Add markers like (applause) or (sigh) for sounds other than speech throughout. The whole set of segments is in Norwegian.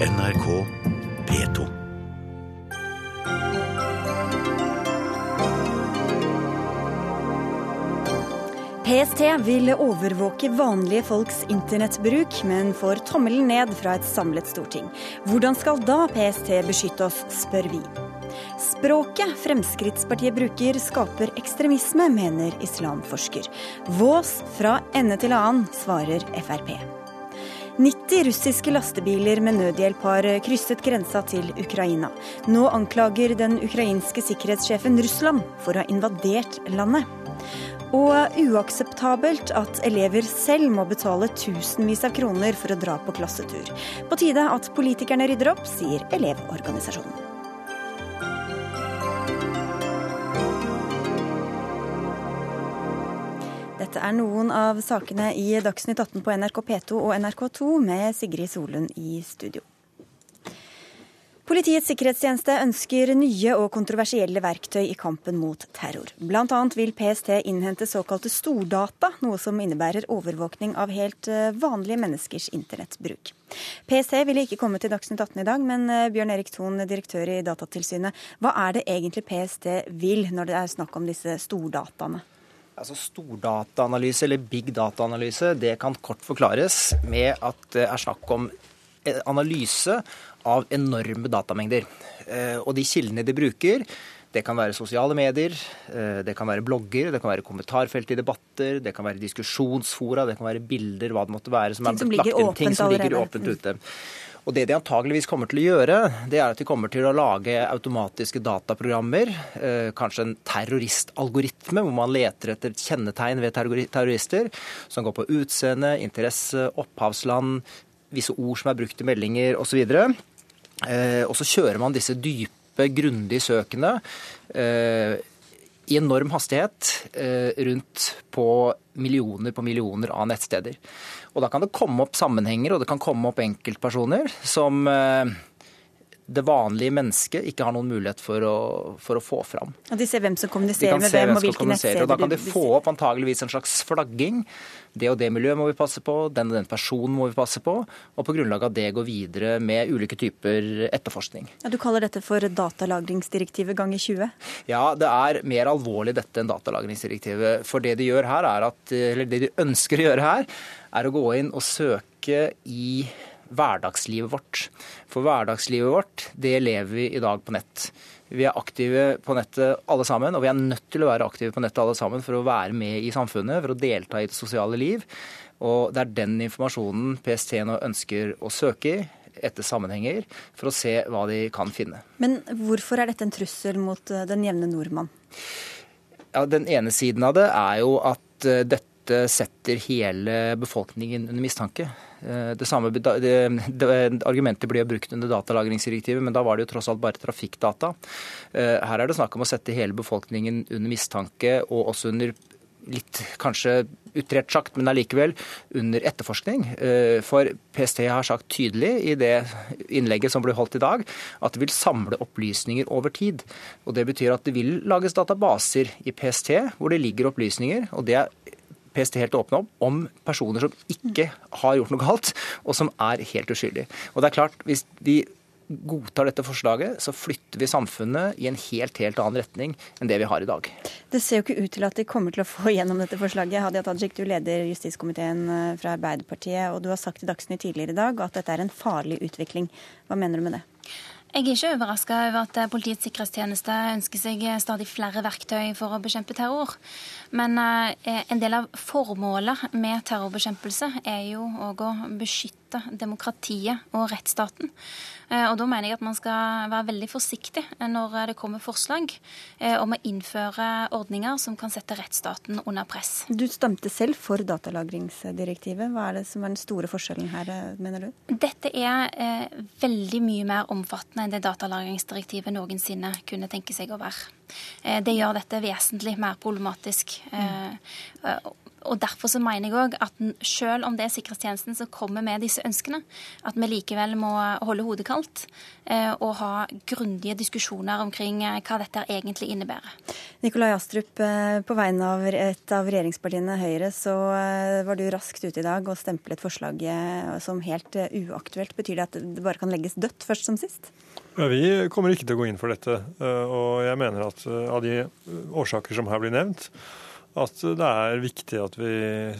NRK P2. PST vil overvåke vanlige folks internettbruk, men får tommelen ned fra et samlet storting. Hvordan skal da PST beskytte oss, spør vi. Språket Fremskrittspartiet bruker skaper ekstremisme, mener islamforsker. Vås fra ende til annen, svarer Frp. 90 russiske lastebiler med nødhjelp har krysset grensa til Ukraina. Nå anklager den ukrainske sikkerhetssjefen Russland for å ha invadert landet. Og uakseptabelt at elever selv må betale tusenvis av kroner for å dra på klassetur. På tide at politikerne rydder opp, sier Elevorganisasjonen. Dette er noen av sakene i Dagsnytt 18 på NRK P2 og NRK2 med Sigrid Solund i studio. Politiets sikkerhetstjeneste ønsker nye og kontroversielle verktøy i kampen mot terror. Annet vil PST innhente såkalte stordata, noe som innebærer overvåkning av helt eh, vanlige menneskers internettbruk. PST ville ikke komme til Dagsnytt 18 i dag, men eh, Bjørn Erik Thon, direktør i Datatilsynet, hva er det egentlig PST vil når det er snakk om disse stordataene? Altså Stordataanalyse eller big data-analyse det kan kort forklares med at det er snakk om analyse av enorme datamengder. Eh, og de kildene de bruker, det kan være sosiale medier, eh, det kan være blogger, det kan være kommentarfelt i debatter, det kan være diskusjonsfora, det kan være bilder, hva det måtte være som ting er lagt inn, ting som ligger åpent ute. Og Det de antageligvis kommer til å gjøre, det er at de kommer til å lage automatiske dataprogrammer. Eh, kanskje en terroristalgoritme, hvor man leter etter et kjennetegn ved terrorister. Som går på utseende, interesse, opphavsland, visse ord som er brukt i meldinger osv. Eh, og så kjører man disse dype, grundige søkene eh, i enorm hastighet rundt på millioner på millioner av nettsteder. Og Da kan det komme opp sammenhenger og det kan komme opp enkeltpersoner som det vanlige mennesket ikke har noen mulighet for å, for å få fram. Og De ser hvem som kommuniserer med hvem, og hvilke nettsteder Da kan de få opp antageligvis en slags flagging. Det og det miljøet må vi passe på, den og den personen må vi passe på. Og på grunnlag av det gå videre med ulike typer etterforskning. Ja, Du kaller dette for datalagringsdirektivet ganger 20? Ja, det er mer alvorlig dette enn datalagringsdirektivet. For det de gjør her er at, eller det de ønsker å gjøre her, er å gå inn og søke i hverdagslivet vårt. For hverdagslivet vårt, det lever vi i dag på nett. Vi er aktive på nettet alle sammen, og vi er nødt til å være aktive på nettet alle sammen for å være med i samfunnet, for å delta i det sosiale liv. Og det er den informasjonen PST nå ønsker å søke i etter sammenhenger, for å se hva de kan finne. Men hvorfor er dette en trussel mot eh, den jevne nordmann? Ja, Den ene siden av det er jo at eh, dette setter hele befolkningen under mistanke. Eh, det samme det, det, Argumentet ble brukt under datalagringsdirektivet, men da var det jo tross alt bare trafikkdata. Eh, her er det snakk om å sette hele befolkningen under mistanke, og også under litt kanskje utrert sagt, men allikevel under etterforskning. Eh, for PST har sagt tydelig i det innlegget som ble holdt i dag, at det vil samle opplysninger over tid. Og Det betyr at det vil lages databaser i PST hvor det ligger opplysninger. og det er PST helt åpne opp om personer som ikke har gjort noe galt, og som er helt uskyldige. Og det er klart, hvis de godtar dette forslaget, så flytter vi samfunnet i en helt helt annen retning enn det vi har i dag. Det ser jo ikke ut til at de kommer til å få gjennom dette forslaget. Hadia Tajik, du leder justiskomiteen eh, fra Arbeiderpartiet, og du har sagt i Dagsnytt tidligere i dag at dette er en farlig utvikling. Hva mener du med det? Jeg er ikke overraska over at Politiets sikkerhetstjeneste ønsker seg stadig flere verktøy for å bekjempe terror. Men eh, en del av formålet med terrorbekjempelse er jo òg å beskytte demokratiet og rettsstaten. Eh, og Da mener jeg at man skal være veldig forsiktig når det kommer forslag eh, om å innføre ordninger som kan sette rettsstaten under press. Du stemte selv for datalagringsdirektivet. Hva er det som er den store forskjellen her, mener du? Dette er eh, veldig mye mer omfattende enn det datalagringsdirektivet noensinne kunne tenke seg å være. Det gjør dette vesentlig mer problematisk. Mm. Og Derfor så mener jeg òg at selv om det er sikkerhetstjenesten som kommer med disse ønskene, at vi likevel må holde hodet kaldt og ha grundige diskusjoner omkring hva dette egentlig innebærer. Nikolai Astrup, på vegne av et av regjeringspartiene Høyre, så var du raskt ute i dag og stemplet forslaget som helt uaktuelt. Betyr det at det bare kan legges dødt først som sist? Ja, vi kommer ikke til å gå inn for dette. Eh, og jeg mener at eh, av de årsaker som her blir nevnt, at det er viktig at vi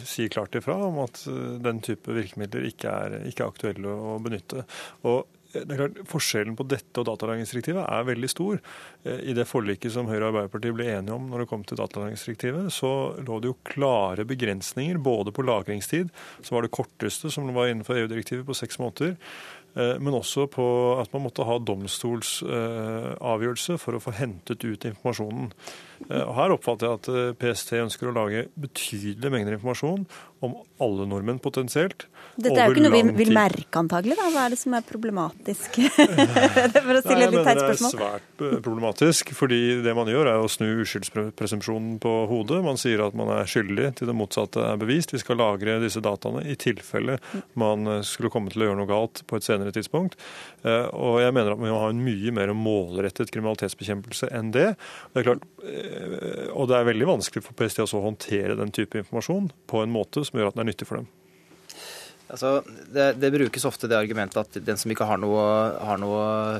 sier klart ifra om at eh, den type virkemidler ikke er, ikke er aktuelle å benytte. Og det er klart, Forskjellen på dette og datalagringsdirektivet er veldig stor. I det forliket som Høyre og Arbeiderpartiet ble enige om når det kom til datalagringsdirektivet, så lå det jo klare begrensninger både på lagringstid, som var det korteste som var innenfor EU-direktivet på seks måneder, Eh, men også på at man måtte ha domstolsavgjørelse for å få hentet ut informasjonen. Eh, her oppfatter jeg at eh, PST ønsker å lage betydelige mengder informasjon om alle nordmenn potensielt. Dette er jo ikke noe vi vil merke antagelig, da. Hva er det som er problematisk? (laughs) (laughs) For å stille et litt teit spørsmål. Det er svært eh, problematisk, fordi det man gjør er å snu uskyldspresumpsjonen på hodet. Man sier at man er skyldig til det motsatte er bevist. Vi skal lagre disse dataene i tilfelle man eh, skulle komme til å gjøre noe galt på et senere tidspunkt. Eh, og jeg mener at vi må ha en mye mer målrettet kriminalitetsbekjempelse enn det. det er klart, og det er veldig vanskelig for PST å håndtere den type informasjon på en måte som gjør at den er nyttig for dem. Altså, det, det, brukes ofte det argumentet at den som ikke har noe, har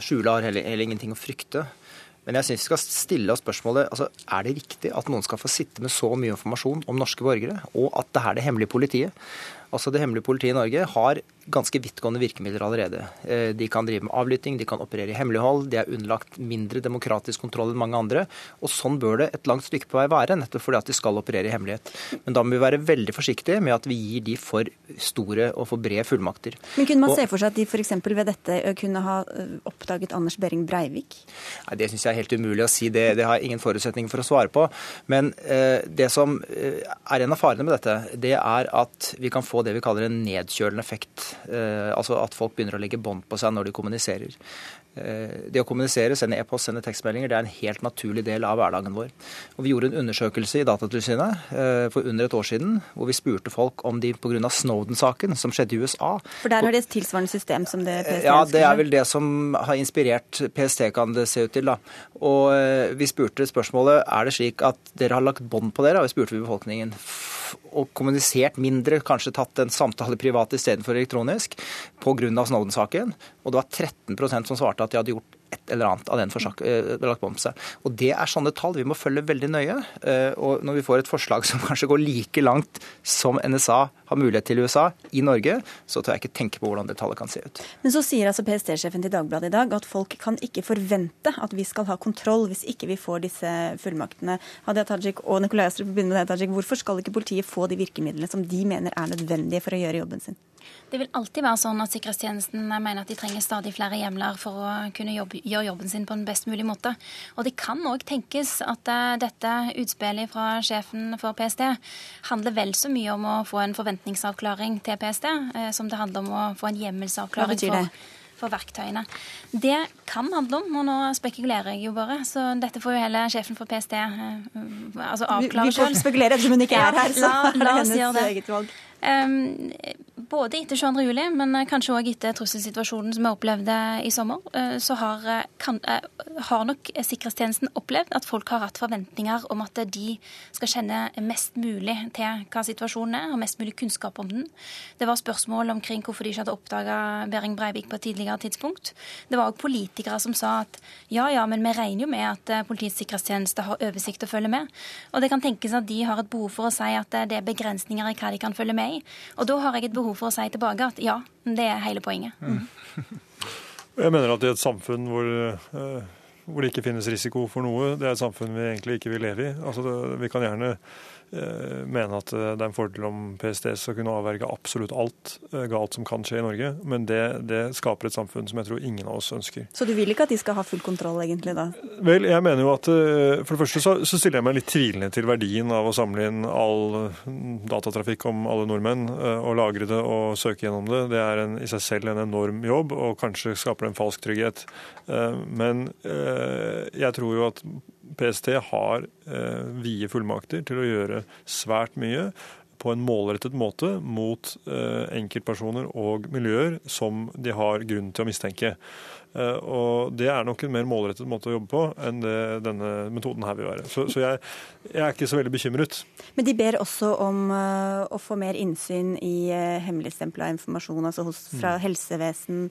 skjule, har heller, heller, ingenting å frykte. Men jeg syns vi skal stille oss spørsmålet altså, er det riktig at noen skal få sitte med så mye informasjon om norske borgere, og at det er det hemmelige politiet? Altså Det hemmelige politiet i Norge har ganske vidtgående virkemidler allerede. Eh, de kan drive med avlytting, de kan operere i hemmelighold, de er underlagt mindre demokratisk kontroll enn mange andre. Og sånn bør det et langt stykke på vei være, nettopp fordi at de skal operere i hemmelighet. Men da må vi være veldig forsiktige med at vi gir de for store og for brede fullmakter. Men kunne man og, se for seg at de f.eks. ved dette kunne ha oppdaget Anders Behring Breivik? Nei, Det syns jeg er helt umulig å si. Det, det har jeg ingen forutsetning for å svare på. Men eh, det som er en av farene med dette, det er at vi kan få få det vi kaller en nedkjølende effekt. Eh, altså at folk begynner å legge bånd på seg når de kommuniserer. Eh, det å kommunisere, sende e-post, sende tekstmeldinger, det er en helt naturlig del av hverdagen vår. Og Vi gjorde en undersøkelse i Datatilsynet eh, for under et år siden, hvor vi spurte folk om de pga. Snowden-saken, som skjedde i USA For der har de et tilsvarende system som det PST Ja, det er vel det som har inspirert PST, kan det se ut til. da. Og vi spurte spørsmålet er det slik at dere har lagt bånd på dere, og vi spurte vi befolkningen og kommunisert mindre, kanskje tatt en samtale privat istedenfor elektronisk, pga. Snowden-saken. Og det var 13% som svarte at de hadde gjort et eller annet av den forsak, eh, seg. Og Det er sånne tall vi må følge veldig nøye. Eh, og Når vi får et forslag (laughs) som kanskje går like langt som NSA har mulighet til i USA, i Norge, så tør jeg ikke tenke på hvordan det tallet kan se ut. Men så sier altså PST-sjefen til Dagbladet i dag at folk kan ikke forvente at vi skal ha kontroll hvis ikke vi får disse fullmaktene. Hadia Tajik og Nikolai Astrup begynner med deg, Tajik. Hvorfor skal ikke politiet få de virkemidlene som de mener er nødvendige for å gjøre jobben sin? Det vil alltid være sånn at sikkerhetstjenesten mener at de trenger stadig flere hjemler for å kunne jobbe, gjøre jobben sin på en best mulig måte. Og det kan òg tenkes at uh, dette utspillet fra sjefen for PST handler vel så mye om å få en forventningsavklaring til PST, uh, som det handler om å få en hjemmelsavklaring for for verktøyene. Det kan handle om, og nå spekulerer jeg jo bare, så dette får jo heller sjefen for PST eh, altså avklare sjøl. Vi får spekulere ettersom hun ikke er her, så la, la er det hennes eget valg. Både etter 22. juli, men eh, kanskje òg etter trusselsituasjonen som vi opplevde i sommer, eh, så har, eh, kan, har, nok sikkerhetstjenesten opplevd at folk har hatt forventninger om at de skal kjenne mest mulig til hva situasjonen er, og mest mulig kunnskap om den. Det var spørsmål omkring hvorfor de ikke hadde oppdaga Behring Breivik på et tidligere tidspunkt. Det var òg politikere som sa at ja, ja, men vi regner jo med at Politiets sikkerhetstjeneste har oversikt og følger med. Og det kan tenkes at de har et behov for å si at det er begrensninger i hva de kan følge med i. Og da har jeg et behov for å si tilbake at ja, det er hele poenget. Mm. (laughs) Jeg mener at i et samfunn hvor, eh, hvor, det ikke finnes risiko for noe, det er et samfunn vi egentlig ikke vil leve i. Altså, det, vi kan gjerne mene at eh, det er en fordel om PST skal kunne avverge absolutt alt eh, galt som kan skje i Norge. Men det, det, skaper et samfunn som jeg tror ingen av oss ønsker. Så du vil ikke at de skal ha full kontroll, egentlig, da? Vel, jeg mener jo at For det første så, så stiller jeg meg litt tvilende til verdien av å samle inn all datatrafikk om alle nordmenn, og lagre det og søke gjennom det. Det er en, i seg selv en enorm jobb, og kanskje skaper det en falsk trygghet. Men jeg tror jo at PST har eh, vide fullmakter til å gjøre svært mye på en målrettet måte mot enkeltpersoner og miljøer som de har grunn til å mistenke. Og Det er nok en mer målrettet måte å jobbe på enn det denne metoden her vil være. Så, så jeg, jeg, er ikke så veldig bekymret. Men de ber også om å få mer innsyn i hemmeligstempla informasjon altså hos, fra mm. helsevesen,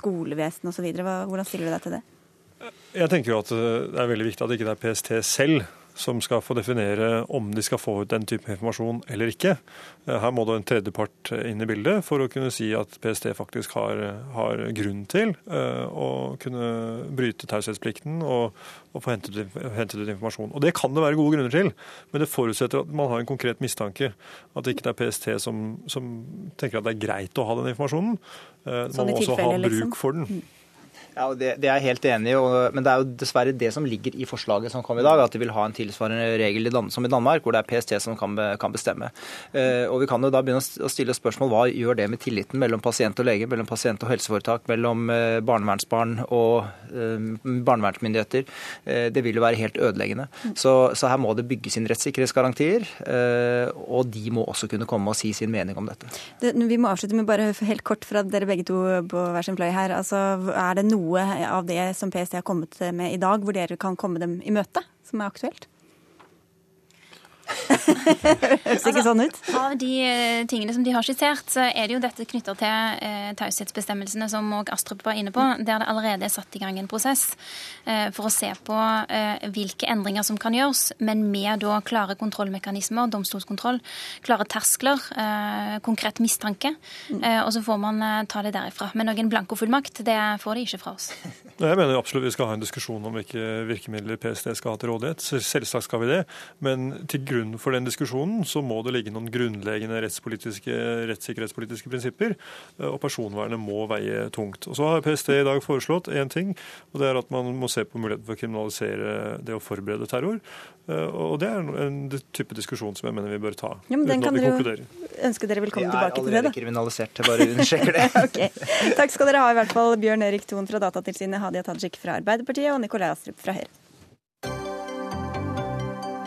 skolevesen osv. Hvordan stiller du deg til det? Jeg tenker jo at det er veldig viktig at det ikke er PST selv som skal få definere om de skal få ut den type informasjon eller ikke. Her må det en tredjepart inn i bildet for å kunne si at PST faktisk har, har grunn til uh, å kunne bryte taushetsplikten og, og, få hentet, hentet, ut informasjon. Og Det kan det være gode grunner til, men det forutsetter at man har en konkret mistanke. At det ikke er PST som, som tenker at det er greit å ha den informasjonen. Uh, man må også ha bruk liksom. for den. Ja, det, det, er jeg helt enig i, men det er jo dessverre det som ligger i forslaget som kom i dag. At de vil ha en tilsvarende regel i Dan som i Danmark, hvor det er PST som kan, kan bestemme. Uh, og Vi kan jo da begynne å stille spørsmål hva gjør det med tilliten mellom pasient og lege, mellom pasient og helseforetak, mellom uh, barnevernsbarn og uh, barnevernsmyndigheter. Det vil jo være helt ødeleggende. Så, så, her må det bygges inn rettssikkerhetsgarantier, og de må også kunne komme og si sin mening om dette. Det, vi må avslutte med bare helt kort fra dere begge to på hver sin fløy her. Altså, er det noe noe av det som PST har kommet med i dag, hvor dere kan komme dem i møte, som er aktuelt? Høres ikke sånn ut? Altså, av de eh, tingene som de har skissert, så er det jo dette knytta til eh, taushetsbestemmelsene som òg Astrup var inne på, der det allerede er satt i gang en prosess eh, for å se på eh, hvilke endringer som kan gjøres, men med da klare kontrollmekanismer, domstolskontroll, klare terskler, eh, konkret mistanke. Mm. Eh, og så får man ta det derifra. Men noen blankofullmakt, det får de ikke fra oss. (laughs) Jeg mener absolutt vi skal ha en diskusjon om hvilke virkemidler PST skal ha til rådighet. Selvsagt skal vi det. Men til grunn for for den diskusjonen, så må det ligge noen grunnleggende rettssikkerhetspolitiske prinsipper, eh, og personvernet må veie tungt. Og Så har PST i dag foreslått én ting, og det er at man må se på muligheten for å kriminalisere det å forberede terror. Eh, og Det er en type diskusjon som jeg mener vi bør ta. Ja, men den kan dere ønske dere velkommen tilbake til det. Vi er allerede kriminalisert, jeg bare understreker det. (laughs) okay. Takk skal dere ha, i hvert fall Bjørn Erik Thon fra Datatilsynet, Hadia Tajik fra Arbeiderpartiet og Nikolai Astrup fra Høyre.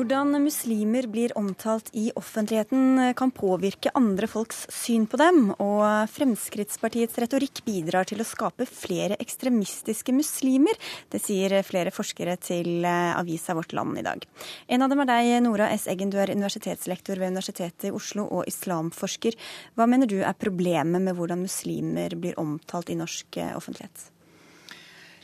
Hvordan muslimer blir omtalt i offentligheten kan påvirke andre folks syn på dem, og Fremskrittspartiets retorikk bidrar til å skape flere ekstremistiske muslimer. Det sier flere forskere til eh, avisa Vårt Land i dag. En av dem er deg, Nora S. Eggen. Du er universitetslektor ved Universitetet i Oslo og islamforsker. Hva mener du er problemet med hvordan muslimer blir omtalt i norsk eh, offentlighet?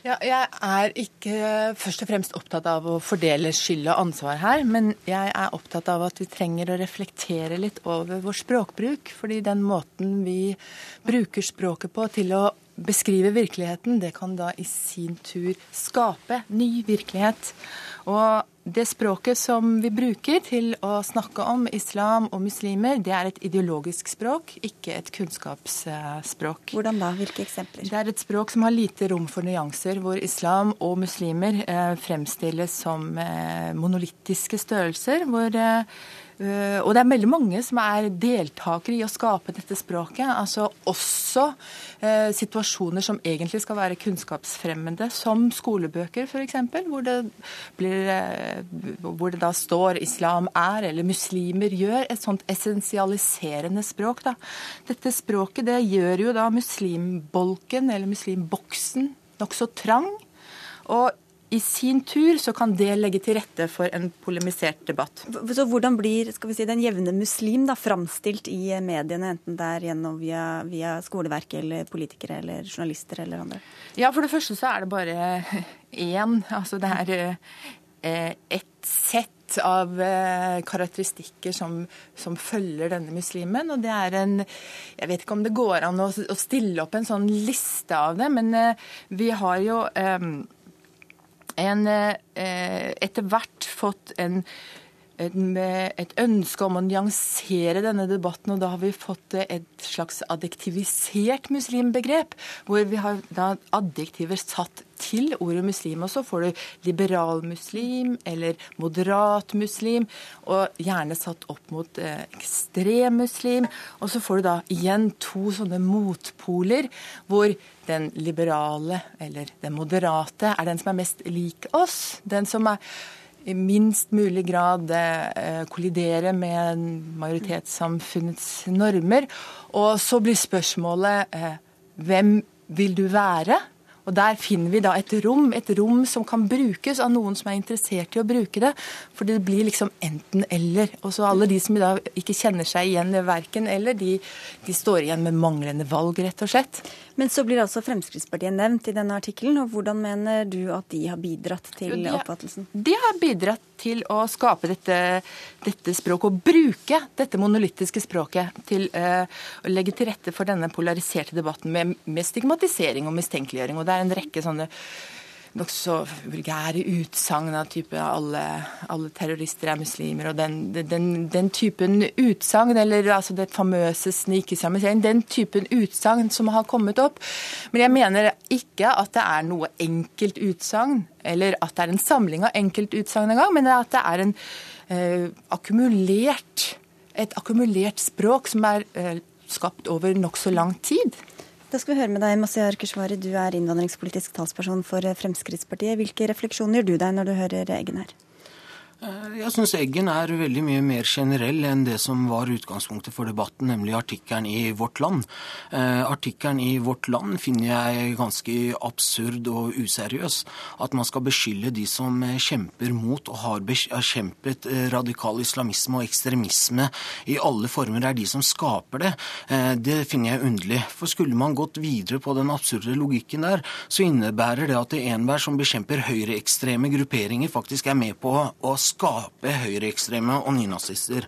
Ja, jeg er ikke først og fremst opptatt av å fordele skyld og ansvar her, men jeg er opptatt av at vi trenger å reflektere litt over vår språkbruk. Fordi den måten vi bruker språket på til å beskrive virkeligheten, det kan da i sin tur skape ny virkelighet. Og det språket som vi bruker til å snakke om islam og muslimer, det er et ideologisk språk, ikke et kunnskapsspråk. Hvordan da? Hvilke eksempler? Det er et språk som har lite rom for nyanser, hvor islam og muslimer eh, fremstilles som eh, monolittiske størrelser. hvor eh, og det er veldig mange som er deltakere i å skape dette språket. altså Også uh, situasjoner som egentlig skal være kunnskapsfremmende, som skolebøker f.eks., hvor, uh, hvor det da står 'islam er' eller 'muslimer gjør'. Et sånt essensialiserende språk. da. Dette språket det gjør jo da muslimbolken, eller muslimboksen, nokså trang. Og i sin tur så kan det legge til rette for en polemisert debatt. Så Hvordan blir skal vi si, den jevne muslim da, framstilt i mediene, enten det er gjennom via, via skoleverket eller politikere eller journalister eller andre? Ja, For det første så er det bare én. Altså det er eh, ett sett av eh, karakteristikker som, som, følger denne muslimen. Og det er en Jeg vet ikke om det går an å, å stille opp en sånn liste av det, men eh, vi har jo en, eh, etter hvert fått en et, ønske om å nyansere denne debatten, og da har vi fått et slags adjektivisert muslimbegrep, hvor vi har da adjektiver satt til ordet muslim. Og så får du liberal muslim eller moderat muslim, og gjerne satt opp mot eh, ekstrem muslim. Og så får du da igjen to sånne motpoler, hvor den liberale eller den moderate er den som er mest lik oss. Den som er i minst mulig grad eh, kollidere med majoritetssamfunnets normer. Og så blir spørsmålet eh, hvem vil du være? Og Der finner vi da et rom, et rom som kan brukes av noen som er interessert i å bruke det. For det blir liksom enten-eller. Og så alle de som i dag ikke kjenner seg igjen i verken eller, de, de står igjen med manglende valg, rett og slett. Men så blir altså Fremskrittspartiet nevnt i denne artikkelen. og Hvordan mener du at de har bidratt til de har, oppfattelsen? De har bidratt til å skape dette, dette språket, og bruke dette monolittiske språket til uh, å legge til rette for denne polariserte debatten med, med stigmatisering og mistenkeliggjøring. Og det er en rekke sånne nokså vulgære utsagn av type alle, alle, terrorister er muslimer, og den, den, den typen utsagn, eller altså det famøse snikislamisering, den typen utsagn som har kommet opp. Men jeg mener ikke at det er noe enkelt utsagn, eller at det er en samling av enkeltutsagn engang, men at det er en eh, akkumulert, et akkumulert språk som er eh, skapt over nokså lang tid. Da skal vi høre med deg, Masiar Keshvari, du er innvandringspolitisk talsperson for Fremskrittspartiet. Hvilke refleksjoner gjør du deg når du hører Eggen her? Eh, jeg syns Eggen er veldig mye mer generell enn det som var utgangspunktet for debatten, nemlig artikkelen i Vårt Land. Eh, artikkelen i Vårt Land finner jeg ganske absurd og useriøs. At man skal beskylde de som eh, kjemper mot og har bekjempet eh, radikal islamisme og ekstremisme i alle former, er de som skaper det. Det finner jeg underlig. For skulle man gått videre på den absurde logikken der, så innebærer det at enhver som bekjemper høyreekstreme grupperinger, faktisk er med på å skape høyreekstreme og nynazister.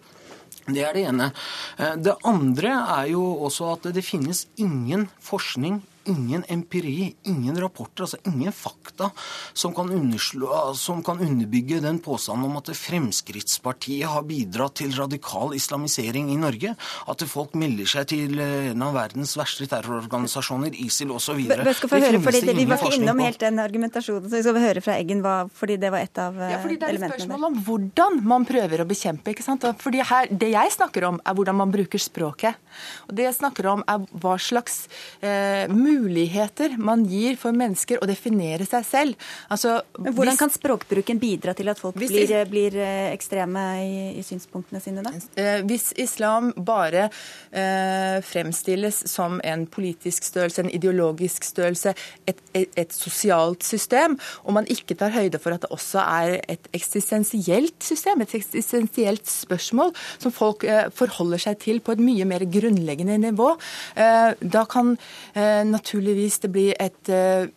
Det er det ene. Eh, det andre er jo også at det finnes ingen forskning ingen empiri, ingen rapporter, altså ingen fakta som kan, som kan underbygge den påstanden om at Fremskrittspartiet har bidratt til radikal islamisering i Norge. At folk melder seg til eh, en av verdens verste terrororganisasjoner, ISIL osv. Vi var ikke innom helt den argumentasjonen, så vi skal høre fra Eggen hva, fordi det var et av elementene ja, fordi Det er et spørsmål om hvordan man prøver å bekjempe. ikke sant? Fordi her, Det jeg snakker om, er hvordan man bruker språket. Og Det jeg snakker om, er hva slags eh, muligheter man gir for mennesker å definere seg selv. Altså, Men Hvordan hvis, kan språkbruken bidra til at folk blir, blir, eh, ekstreme i, i, synspunktene sine, da? Eh, hvis islam bare eh, fremstilles som en politisk størrelse, en ideologisk størrelse, et, et, et, sosialt system, og man ikke tar høyde for at det også er et eksistensielt system, et eksistensielt spørsmål som folk eh, forholder seg til på et mye mer grunnleggende nivå, eh, da kan eh, naturligvis det blir et eh,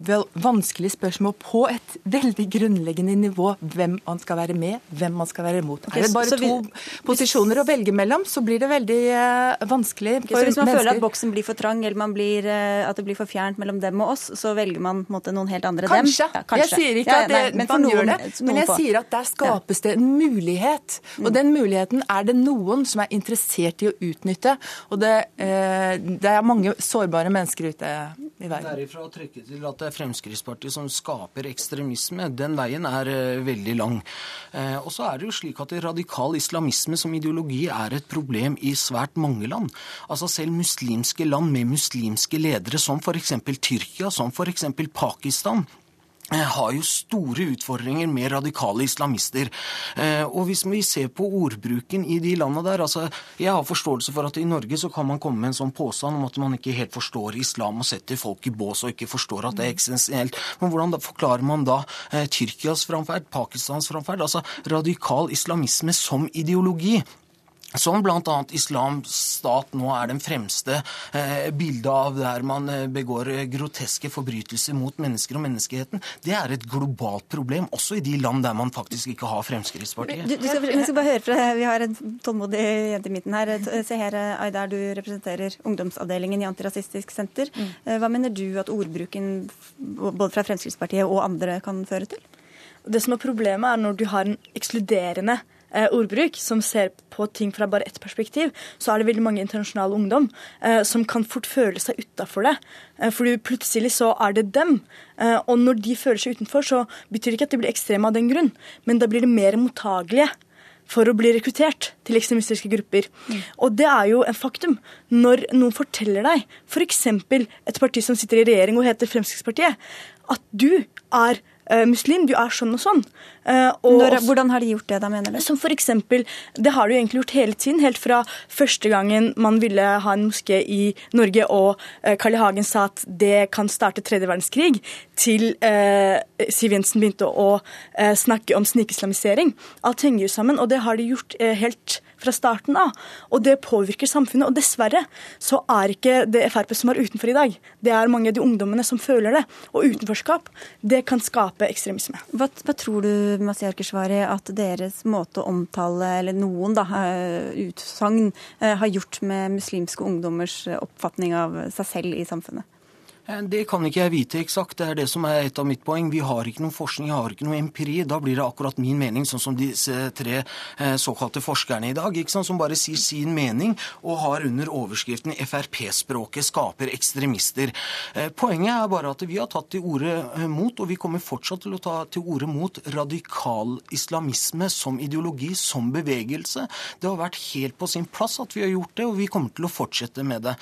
vanskelig spørsmål på et veldig grunnleggende nivå hvem man skal være med, hvem man skal være imot. Okay, er det bare vi, to posisjoner å velge mellom, så blir det veldig uh, vanskelig okay, for så Hvis man mennesker. føler at boksen blir for trang, eller blir, uh, at det blir for fjernt mellom dem og oss, så velger man måte, noen helt andre kanskje. dem? Ja, kanskje. Jeg sier ikke ja, at det, nei, man noen, gjør det, men jeg sier at der skapes det en mulighet. Og mm. den muligheten er det noen som er interessert i å utnytte. Og det, uh, det er mange sårbare mennesker ute i verden. Derifra å trykke til at det er Fremskrittspartiet som skaper ekstremisme, den veien er uh, veldig lang. Uh, og så er det jo slik at radikal islamisme som ideologi er et problem i svært mange land. Altså Selv muslimske land med muslimske ledere, som f.eks. Tyrkia, som f.eks. Pakistan, Eh, har jo store utfordringer med radikale islamister. Eh, og hvis vi ser på ordbruken i de landene der altså Jeg har forståelse for at i Norge så kan man komme med en sånn påstand om at man ikke helt forstår islam og setter folk i bås og ikke forstår at det er eksistensielt. Men hvordan forklarer man da eh, Tyrkias framferd, Pakistans framferd? Altså radikal islamisme som ideologi som bl.a. Islams stat nå er den fremste eh, bildet av der man eh, begår eh, groteske forbrytelser mot mennesker og menneskeheten. Det er et globalt problem, også i de land der man faktisk ikke har Fremskrittspartiet. Du, du skal, vi skal bare høre fra, Vi har en tålmodig jente i midten her. Seher Aydar, du representerer ungdomsavdelingen i Antirasistisk Senter. Mm. Eh, hva mener du at ordbruken både fra Fremskrittspartiet og andre kan føre til? Det som er Problemet er når du har en ekskluderende eh, ordbruk, som ser på ting fra bare ett perspektiv, så er det veldig mange internasjonale ungdom eh, som kan fort føle seg utafor det. Eh, fordi plutselig så er det dem. Eh, og når de føler seg utenfor, så betyr det ikke at de blir ekstreme av den grunn, men da blir de mer mottagelige for å bli rekruttert til ekstremistiske grupper. Mm. Og det er jo en faktum. Når noen forteller deg, f.eks. et parti som sitter i regjering og heter Fremskrittspartiet, at du er muslim, du er sånn og sånn. Uh, og Når, hvordan har de gjort det, da, mener du? Som for eksempel, Det har de egentlig gjort hele tiden. Helt fra første gangen man ville ha en moské i Norge, og uh, Carl I. Hagen sa at det kan starte tredje verdenskrig, til Siv Jensen begynte å snakke om snikislamisering. Alt henger jo sammen, og det har de gjort helt fra starten av. Og det påvirker samfunnet. Og dessverre så er ikke det Frp som er utenfor i dag. Det er mange av de ungdommene som føler det. Og utenforskap, det kan skape ekstremisme. Hva, hva tror du, Masih Keshvari, at deres måte å omtale, eller noen da, eh, utsagn, eh, har gjort med muslimske ungdommers oppfatning av seg selv i samfunnet? Eh, det kan ikke jeg vite eksakt. Det er det som er et av mitt poeng. Vi har ikke noen forskning, vi har ikke noe empiri. Da blir det akkurat min mening, sånn som disse tre eh, såkalte forskerne i dag, som bare sier sin mening og har under overskriften Frp-språket skaper ekstremister. Eh, poenget er bare at vi har tatt til orde mot, og vi kommer fortsatt til å ta til orde mot, radikal islamisme som ideologi, som bevegelse. Det har vært helt på sin plass at vi har gjort det, og vi kommer til å fortsette med det.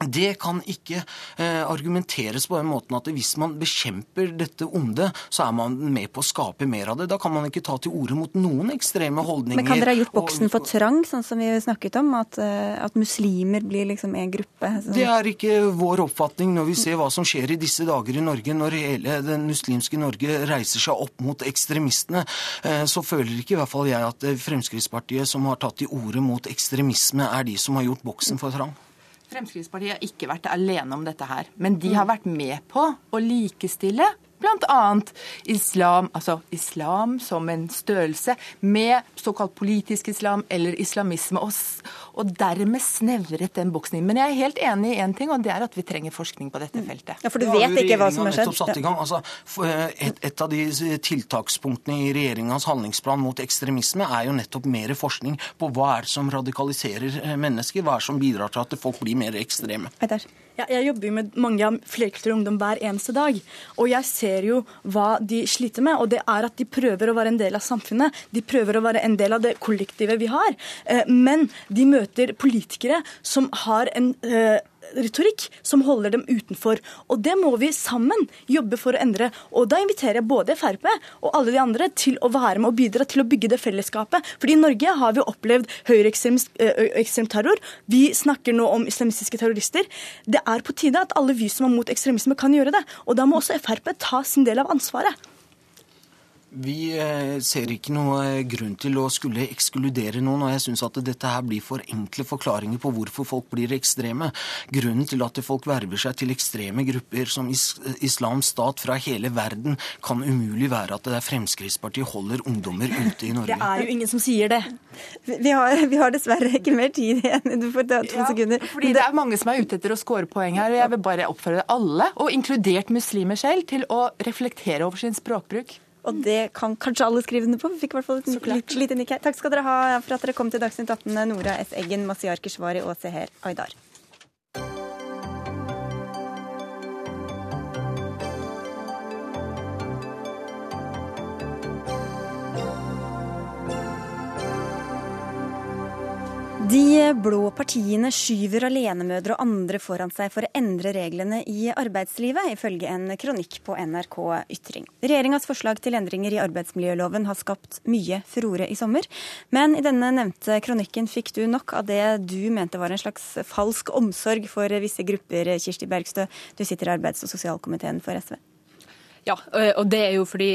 Det kan ikke eh, argumenteres på den måten at hvis man bekjemper dette onde, så er man med på å skape mer av det. Da kan man ikke ta til orde mot noen ekstreme holdninger. Men kan dere ha gjort boksen for trang, sånn som vi snakket om? At, uh, at muslimer blir liksom en gruppe? Sånn. Det er ikke vår oppfatning når vi ser hva som skjer i disse dager i Norge. Når hele den muslimske Norge reiser seg opp mot ekstremistene, eh, så føler ikke i hvert fall jeg at Fremskrittspartiet, som har tatt til orde mot ekstremisme, er de som har gjort boksen for trang. Fremskrittspartiet har ikke vært alene om dette her, men de har vært med på å likestille bl.a. islam, altså islam som en størrelse, med såkalt politisk islam eller islamisme, og, og dermed snevret den boksen inn. Men jeg er helt enig i én ting, og det er at vi trenger forskning på dette feltet. Ja, For du vet ikke hva som har skjedd? Satt i gang. Altså, et, et av de tiltakspunktene i regjeringas handlingsplan mot ekstremisme er jo nettopp mer forskning på hva er det som radikaliserer eh, mennesker, hva er det som bidrar til at folk blir mer ekstreme. Peter. Ja, jeg jobber jo med mange av flerkulturell ungdom hver eneste dag. Og jeg ser jo hva de sliter med, og det er at de prøver å være en del av samfunnet. De prøver å være en del av det kollektivet vi har. Eh, men de møter politikere som har en eh, retorikk som holder dem utenfor. Og det må vi sammen jobbe for å endre. Og da inviterer jeg både Frp og alle de andre til å være med og bidra til å bygge det fellesskapet. Fordi i Norge har vi opplevd høyreekstrem terror. Vi snakker nå om islamistiske terrorister. Det er på tide at alle vi som er mot ekstremisme, kan gjøre det. Og da må også Frp ta sin del av ansvaret. Vi eh, ser ikke noe grunn til å skulle ekskludere noen, og jeg syns at dette her blir for enkle forklaringer på hvorfor folk blir ekstreme. Grunnen til at folk verver seg til ekstreme grupper som Islamsk stat fra hele verden, kan umulig være at det er Fremskrittspartiet holder ungdommer ute i Norge. Det er jo ingen som sier det. Vi har, vi har dessverre ikke mer tid igjen. Du får ta to ja, sekunder. Fordi det er mange som er ute etter å score poeng her, og jeg vil bare oppfordre alle, og inkludert muslimer selv, til å reflektere over sin språkbruk. Og det kan kanskje alle skrive under på. Vi fikk i hvert fall et litt lite nikk her. Takk skal dere ha for at dere kom til Dagsnytt 18, Nora S. Eggen, Masiyar Keshvari og Seher Aydar. De blå partiene skyver alenemødre og andre foran seg for å endre reglene i arbeidslivet, ifølge en kronikk på NRK Ytring. Regjeringas forslag til endringer i arbeidsmiljøloven har skapt mye furore i sommer. Men i denne nevnte kronikken fikk du nok av det du mente var en slags falsk omsorg for visse grupper, Kirsti Bergstø. Du sitter i arbeids- og sosialkomiteen for SV. Ja, og det er jo fordi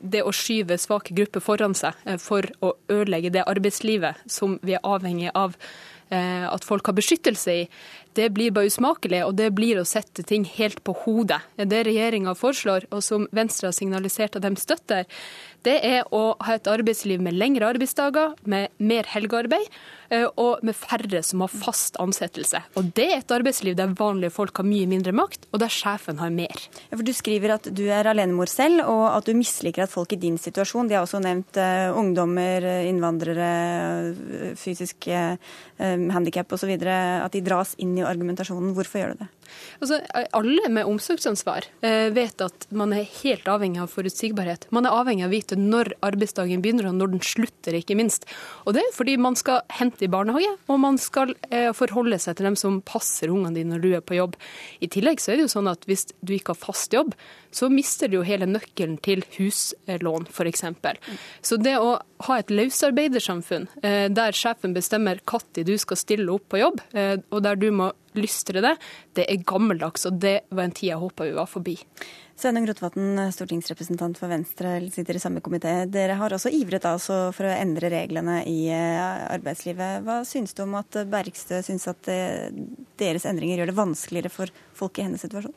det å skyve svake grupper foran seg eh, for å ødelegge det arbeidslivet som vi er avhengig av eh, at folk har beskyttelse i, det blir bare usmakelig, og det blir å sette ting helt på hodet. Det regjeringa foreslår, og som Venstre har signalisert at de støtter, det er å ha et arbeidsliv med lengre arbeidsdager, med mer helgearbeid eh, og med færre som har fast ansettelse. Og Det er et arbeidsliv der vanlige folk har mye mindre makt, og der sjefen har mer. Ja, for Du skriver at du er alenemor selv, og at du misliker at folk i din situasjon De har også nevnt uh, ungdommer, innvandrere, uh, fysisk uh, handikap osv. At de dras inn i argumentasjonen. Hvorfor gjør du det? Altså, alle med omsorgsansvar eh, vet at man er helt avhengig av forutsigbarhet. Man er avhengig av å vite når arbeidsdagen begynner og når den slutter, ikke minst. Og det er fordi man skal hente i barnehage, og man skal eh, forholde seg til dem som passer ungene dine når du er på jobb. I tillegg så er det jo sånn at hvis du ikke har fast jobb, så mister du jo hele nøkkelen til huslån, f.eks. Så det å ha et løsarbeidersamfunn eh, der sjefen bestemmer når du skal stille opp på jobb, og der du må lystre det, det er gammeldags, og det var en tid jeg håpa vi var forbi. Sveinung Rotevatn, stortingsrepresentant for Venstre, sitter i samme komité. Dere har også ivret altså for å endre reglene i eh, arbeidslivet. Hva syns du om at Bergstø syns at eh, deres endringer gjør det vanskeligere for folk i hennes situasjon?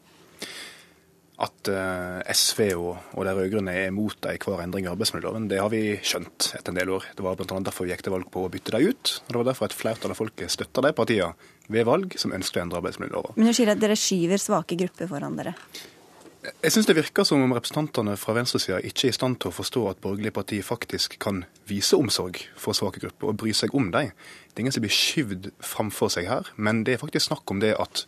At eh, SV og, og de rød-grønne er imot enhver endring i arbeidsmiljøloven, det har vi skjønt etter en del år. Det var bl.a. derfor vi gikk til valg på å bytte dem ut. og Det var derfor et flertall av folket støtta de partiene ved valg som ønsker å endre arbeidsmiljøloven. Men du sier at dere skyver svake grupper foran dere? Jeg syns det virker som om representantene fra venstresida ikke er i stand til å forstå at borgerlige partier faktisk kan vise omsorg for svake grupper og bry seg om dem. Det er ingen som blir skyvd framfor seg her, men det er faktisk snakk om det at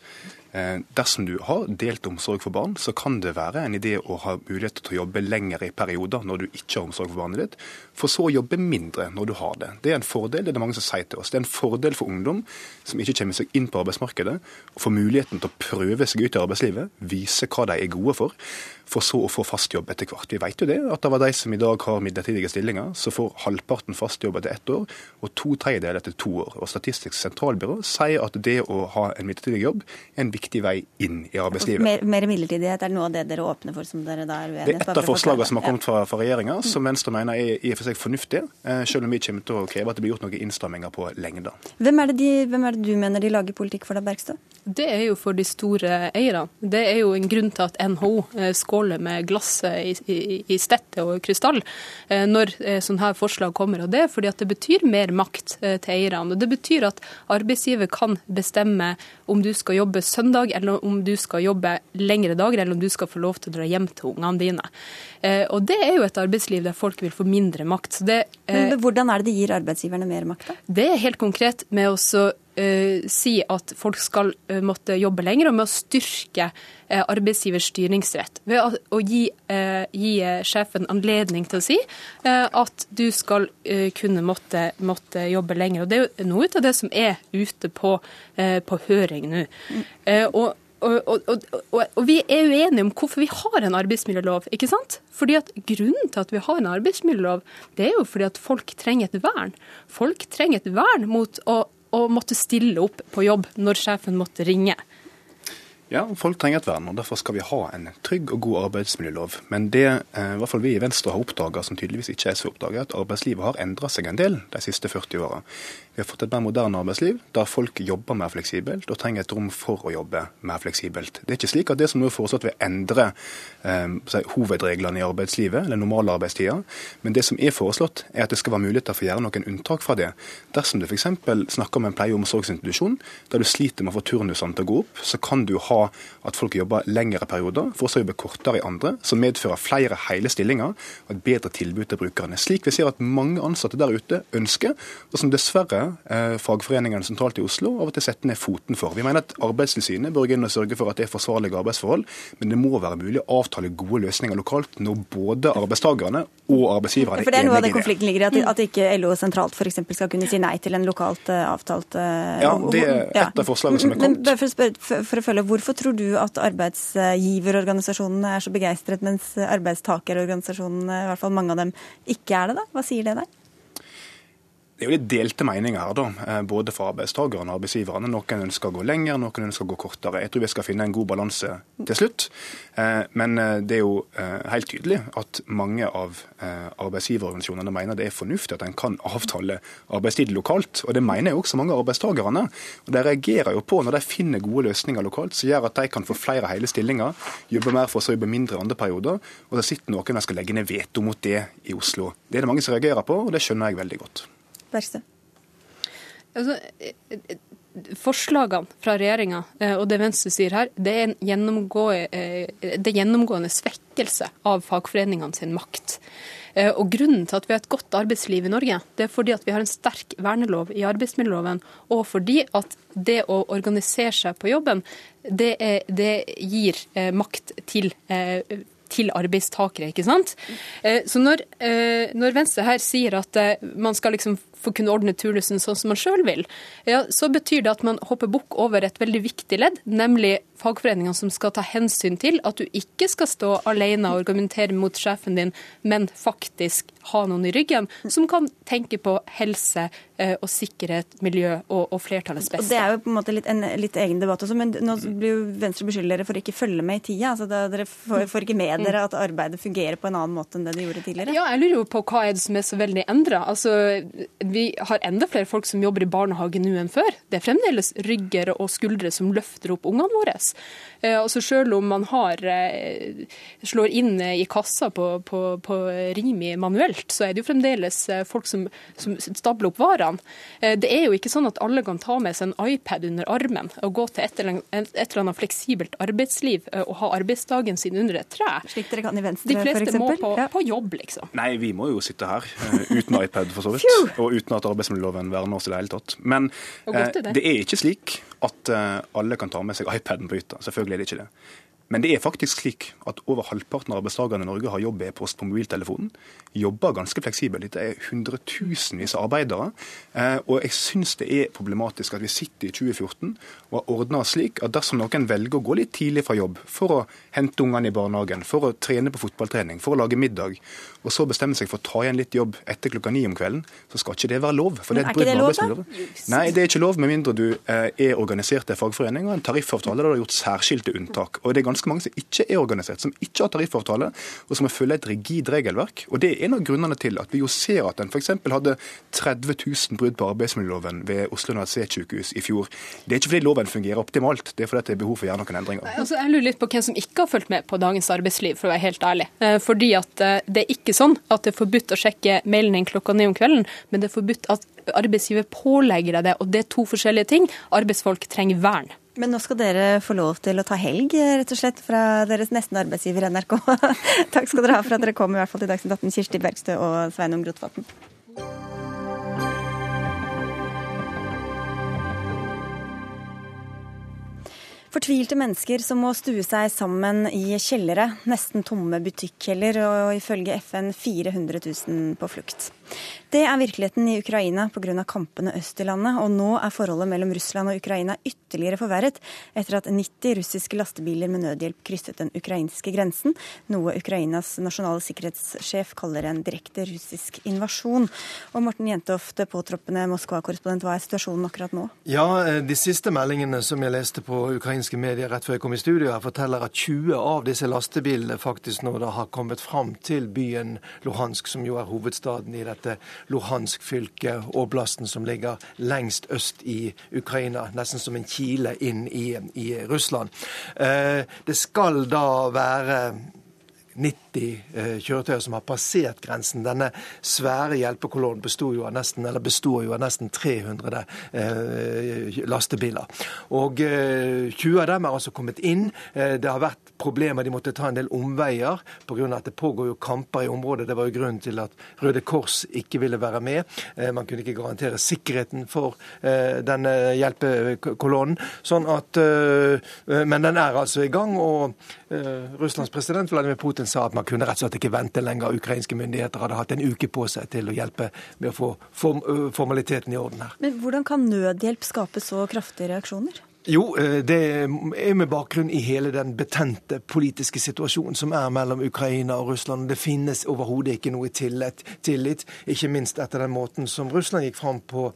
dersom du har delt omsorg for barn, så kan det være en idé å ha mulighet til å jobbe lenger i perioder når du ikke har omsorg for barnet ditt, for så å jobbe mindre når du har det. Det er en fordel, det er det mange som sier til oss. Det er en fordel for ungdom som ikke kommer seg inn på arbeidsmarkedet, å få muligheten til å prøve seg ut i arbeidslivet, vise hva de er gode for for så å få fast jobb etter hvert. Vi vet jo det, at det var de som i dag har midlertidige stillinger, så får halvparten fast jobb etter ett år, og to tredjedeler etter to år. Og Statistisk sentralbyrå sier at det å ha en midlertidig jobb er en viktig vei inn i arbeidslivet. Mer, mer midlertidighet er noe av det dere åpner for, som dere da er uenige Det er et av forslagene som har kommet fra, fra regjeringa, som Venstre mener er i og for seg fornuftig, eh, selv om vi kommer til å kreve at det blir gjort noen innstramminger på lengder. Hvem er, de, hvem er det du mener de lager politikk for da, Bergstø? Det er jo for de store eierne. Det er jo en grunn til at NHO eh, skåler med glasset i, i, i stette og krystall eh, når eh, sånne her forslag kommer. Og det er fordi at det betyr mer makt til eierne. Og det betyr at arbeidsgiver kan bestemme om du skal jobbe søndag, eller om du skal jobbe lengre dager, eller om du skal få lov til å dra hjem til ungene dine. Og det er jo et arbeidsliv der folk vil få mindre makt. Det, Men Hvordan er det de gir arbeidsgiverne mer makt? da? Det er helt konkret med å si at folk skal uh, måtte jobbe lenger, og med å styrke uh, arbeidsgivers styringsrett. Ved å gi, gi sjefen anledning til å si at du skal kunne måtte, måtte, jobbe lenger. Og Det er jo noe av det som er ute på, på høring nå. Og og, og, og, og, vi er uenige om hvorfor vi har en arbeidsmiljølov. ikke sant? Fordi at Grunnen til at vi har en arbeidsmiljølov, det er jo fordi at folk trenger et vern. Folk trenger et vern mot å å måtte stille opp på jobb når sjefen måtte ringe. Ja, folk trenger et vern, og derfor skal vi ha en trygg og god arbeidsmiljølov. Men det eh, i hvert fall vi i Venstre har oppdaga, som tydeligvis ikke så oppdaga, at arbeidslivet har endra seg en del de siste 40 åra. Vi har fått et mer moderne arbeidsliv, der folk jobber mer fleksibelt og trenger et rom for å jobbe mer fleksibelt. Det er ikke slik at det som nå er foreslått vil endre eh, hovedreglene i arbeidslivet, eller normalarbeidstida, men det som er foreslått, er at det skal være muligheter for å gjøre noen unntak fra det. Dersom du f.eks. snakker om en pleie- og omsorgsinstitusjon der du sliter med å få turnusene til å gå opp, så kan du ha at folk jobber lengre perioder, for så å jobbe kortere i andre, som medfører flere hele stillinger og et bedre tilbud til brukerne. Slik vi ser at mange ansatte der ute ønsker, og som dessverre eh, fagforeningene sentralt i Oslo av og til setter ned foten for. Vi mener at Arbeidstilsynet bør gå inn og sørge for at det er forsvarlige arbeidsforhold, men det må være mulig å avtale gode løsninger lokalt når både arbeidstakerne og arbeidsgiverne er enige i det. For det er noe av det konflikten ligger i, at, at ikke LO sentralt f.eks. skal kunne si nei til en lokalt uh, avtalt uh, Ja, det er et av forslagene som er kommet. Men, for, å, spørre, for, å følge, Hvorfor tror du at arbeidsgiverorganisasjonene er så begeistret, mens arbeidstakerorganisasjonene, i hvert fall mange av dem, ikke er det? da? Hva sier det deg? Det er jo litt delte meninger her, da, eh, både fra arbeidstakerne og arbeidsgiverne. Noen ønsker å gå lenger, noen ønsker å gå kortere. Jeg tror vi skal finne en god balanse til slutt. Eh, men eh, det er jo helt tydelig at mange av arbeidsgiverorganisasjonene mener det er fornuftig at en kan avtale arbeidstid lokalt. Og det mener jo også mange av arbeidstakerne. Og De reagerer jo på når de finner gode løsninger lokalt som gjør at de kan få flere hele stillinger, jobbe mer for å jobbe mindre andre perioder. Og det sitter noen og skal legge ned veto mot det i Oslo. Det er det mange som reagerer på, og det skjønner jeg veldig godt. Bergstø? Altså, forslagene fra regjeringa eh, og det Venstre sier her, det er en gjennomgående, eh, det gjennomgående svekkelse av fagforeningene sin makt. Eh, og Grunnen til at vi har et godt arbeidsliv i Norge, det er fordi at vi har en sterk vernelov i arbeidsmiljøloven, og fordi at det å organisere seg på jobben, det, er, det gir makt til til arbeidstakere. ikke sant? Så når, når, Venstre her sier at man skal liksom få kunne ordne turnusen sånn som man sjøl vil, ja, så betyr det at man hopper bukk over et veldig viktig ledd, nemlig fagforeningene som skal ta hensyn til at du ikke skal stå alene og argumentere mot sjefen din, men faktisk ha noen i ryggen som kan tenke på helse eh, og sikkerhet, miljø og, og flertallets beste. Det er jo på en måte litt, en litt egen debatt også, men nå blir jo Venstre beskylder dere for å ikke følge med i tida. altså da, Dere får, får, ikke med dere at arbeidet fungerer på en annen måte enn det det gjorde tidligere? Ja, jeg lurer jo på hva er det som er så veldig endra. Altså, vi har enda flere folk som jobber i barnehage nå enn før. Det er fremdeles rygger og skuldre som løfter opp ungene våre. Eh, altså Selv om man har eh, slår inn i kassa på, på, på Rimi manuelt, så er det jo fremdeles eh, folk som, som stabler opp varene. Det er jo ikke sånn at alle kan ta med seg en iPad under armen og gå til et eller annet, et eller annet fleksibelt arbeidsliv og ha arbeidsdagen sin under et tre. Slik dere kan i Venstre, De fleste må på, ja. på, jobb, liksom. Nei, vi må jo sitte her uten iPad, for så vidt. Og uten at arbeidsmiljøloven verner oss i det hele tatt. Men det. det er ikke slik at eh, alle kan ta med seg iPaden på hytta. Selvfølgelig er det ikke det. Men det er faktisk slik at over halvparten av arbeidstakerne i Norge har jobb-e-post på mobiltelefonen. Jobber ganske fleksibelt. Dette er hundretusenvis av arbeidere. Eh, og jeg syns det er problematisk at vi sitter i 2014 og har ordna oss slik at dersom noen velger å gå litt tidlig fra jobb for å hente ungene i barnehagen, for å trene på fotballtrening, for å lage middag, og så bestemmer seg for å ta igjen litt jobb etter klokka ni om kvelden, så skal ikke det være lov. For det er et brudd med arbeidsmiljøloven. Nei, det er ikke lov med mindre du eh, er organisert i fagforening og en tariffavtale der du har gjort særskilte unntak. Og det er ganske mange som ikke er organisert, som ikke har tariffavtale, og som følger et rigid regelverk. Og det er en av grunnene til at vi jo ser at en f.eks. hadde 30 000 brudd på arbeidsmiljøloven ved Oslo universitetssykehus i fjor. Det er ikke fordi loven fungerer optimalt, det er fordi det er behov for å gjøre noen endringer. Nei, Altså, jeg lurer litt på hvem som ikke har fulgt med på dagens arbeidsliv, for å være helt ærlig. Eh, fordi at eh, det er sånn at det er forbudt å sjekke mailen din klokka ni om kvelden, men det er forbudt at arbeidsgiver pålegger deg det. Og det er to forskjellige ting. Arbeidsfolk trenger vern. Men nå skal dere få lov til å ta helg, rett og slett, fra deres nesten arbeidsgiver NRK. (laughs) Takk skal dere ha for at dere kom i hvert fall til Dagsnytt 18, Kirsti Bergstø og Sveinung Rotevatn. Fortvilte mennesker som må stue seg sammen i kjellere, nesten tomme butikkjeller og ifølge FN 400 000 på flukt. Det er virkeligheten i Ukraina pga. kampene øst i landet, og nå er forholdet mellom Russland og Ukraina ytterligere forverret etter at 90 russiske lastebiler med nødhjelp krysset den ukrainske grensen, noe Ukrainas nasjonale sikkerhetssjef kaller en direkte russisk invasjon. Og Morten Jentoft, påtroppende Moskva-korrespondent, hva er situasjonen akkurat nå? Ja, eh, De siste meldingene som jeg leste på ukrainske medier rett før jeg kom i studio, her forteller at 20 av disse lastebilene faktisk nå da har kommet fram til byen Luhansk, som jo er hovedstaden i dette dette Luhansk-fylket, oblasten som ligger lengst øst i Ukraina, nesten som en kile inn i, i Russland. Eh, det skal da være 90 eh, kjøretøyer som har passert grensen. Denne svære hjelpekolonnen består jo av nesten, jo av nesten 300 eh, lastebiler. Og eh, 20 av dem er altså kommet inn. Eh, det har vært problemer, de måtte ta en del omveier pga. at det pågår jo kamper i området. Det var jo grunnen til at Røde Kors ikke ville være med. Eh, man kunne ikke garantere sikkerheten for eh, denne hjelpekolonnen. Sånn at, men den er altså i gang. og Russlands president Vladimir Putin sa at man kunne rett og slett ikke vente lenger. Ukrainske myndigheter hadde hatt en uke på seg til å hjelpe med å få form formaliteten i orden her. Men Hvordan kan nødhjelp skape så kraftige reaksjoner? Jo, eh, det er med bakgrunn i hele den betente politiske situasjonen som er mellom Ukraina og Russland. Det finnes overhodet ikke noe tillit, tillit, ikke minst etter den måten som Russland gikk fram på,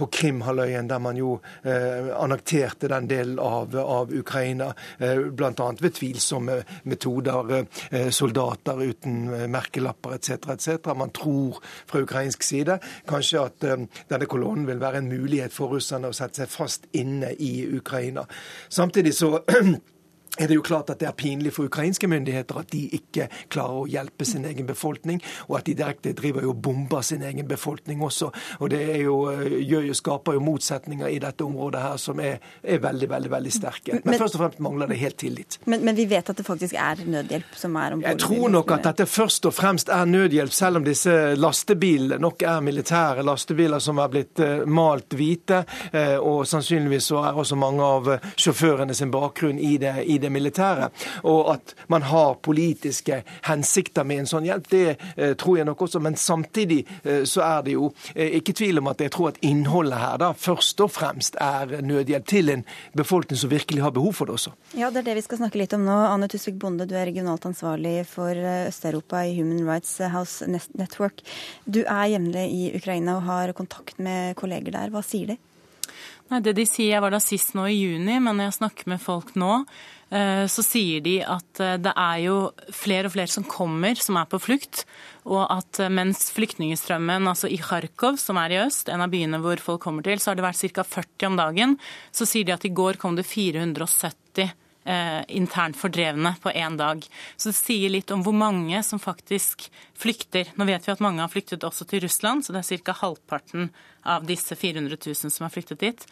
på Krimhalvøya, der man jo eh, annekterte den delen av, av Ukraina, eh, bl.a. ved tvilsomme metoder, eh, soldater uten eh, merkelapper etc. etc. Man tror fra ukrainsk side kanskje at eh, denne kolonnen vil være en mulighet for russerne å sette seg fast inne i Ukraina. Ukraina. Samtidig så (clears throat) er det jo klart at det er pinlig for ukrainske myndigheter at de ikke klarer å hjelpe sin egen befolkning, og at de direkte driver og bomber sin egen befolkning også. Og Det jo, eh, gjør, skaper jo motsetninger i dette området her som er, er veldig veldig, veldig sterke. Men, men, først og fremst mangler det helt tillit. Men, men, vi vet at det faktisk er nødhjelp som er om bord? Jeg tror nok at dette først og fremst er nødhjelp, selv om disse lastebilene nok er militære lastebiler som er blitt uh, malt hvite. Uh, og sannsynligvis så er også mange av sjåførene sin bakgrunn i det. I det militære. Og at man har politiske hensikter med en sånn hjelp, det eh, tror jeg nok også. Men samtidig eh, så er det jo eh, ikke tvil om at jeg tror at innholdet her da først og fremst er nødhjelp til en befolkning som virkelig har behov for det også. Ja, det er det vi skal snakke litt om nå. Anne Tusvik Bonde, du er regionalt ansvarlig for Øst-Europa i Human Rights House Network. Du er jevnlig i Ukraina og har kontakt med kolleger der. Hva sier de? Nei, Det de sier, Jeg var da sist nå i juni, men jeg snakker med folk nå, så sier de at eh, det er jo flere og flere som kommer, som er på flukt. Og at eh, mens flyktningstrømmen, altså i Kharkov, som er i øst, en av byene hvor folk kommer til, så har det vært ca. 40 om dagen. Så sier de at i går kom det 470 eh, internt fordrevne på én dag. Så det sier litt om hvor mange som faktisk flykter. Nå vet vi at mange har flyktet også til Russland, så det er ca. halvparten av disse 400 000 som har flyktet dit.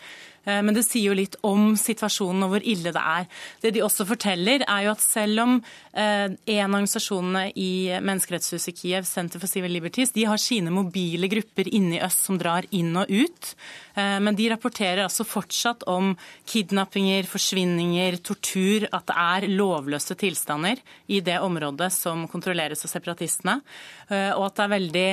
Eh, men det sier jo litt om situasjonen og hvor ille det er. Det de også forteller, er jo at selv om eh, en av organisasjonene i menneskerettshuset i Kiev, Center for Civil Liberties, de har sine mobile grupper inne i øst som drar inn og ut, eh, men de rapporterer altså fortsatt om kidnappinger, forsvinninger, tortur, at det er lovløse tilstander i det området som kontrolleres av separatistene, og at det er veldig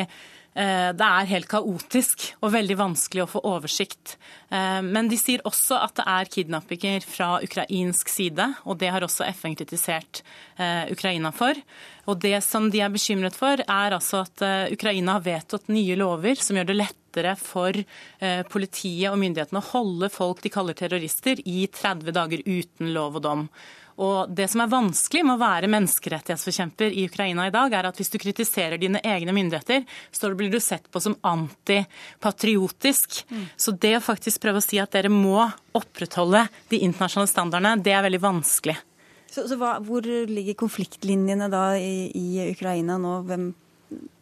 Eh, det er helt kaotisk og veldig vanskelig å få oversikt. Eh, men de sier også at det er kidnappinger fra ukrainsk side, og det har også FN kritisert eh, Ukraina for. Og det som de er bekymret for, er altså at Ukraina har vedtatt nye lover som gjør det lettere for politiet og myndighetene å holde folk de kaller terrorister, i 30 dager uten lov og dom. Og Det som er vanskelig med å være menneskerettighetsforkjemper i Ukraina i dag, er at hvis du kritiserer dine egne myndigheter, så blir du sett på som antipatriotisk. Mm. Så det å faktisk prøve å si at dere må opprettholde de internasjonale standardene, det er veldig vanskelig. Så, så hva, Hvor ligger konfliktlinjene da i, i Ukraina nå? Hvem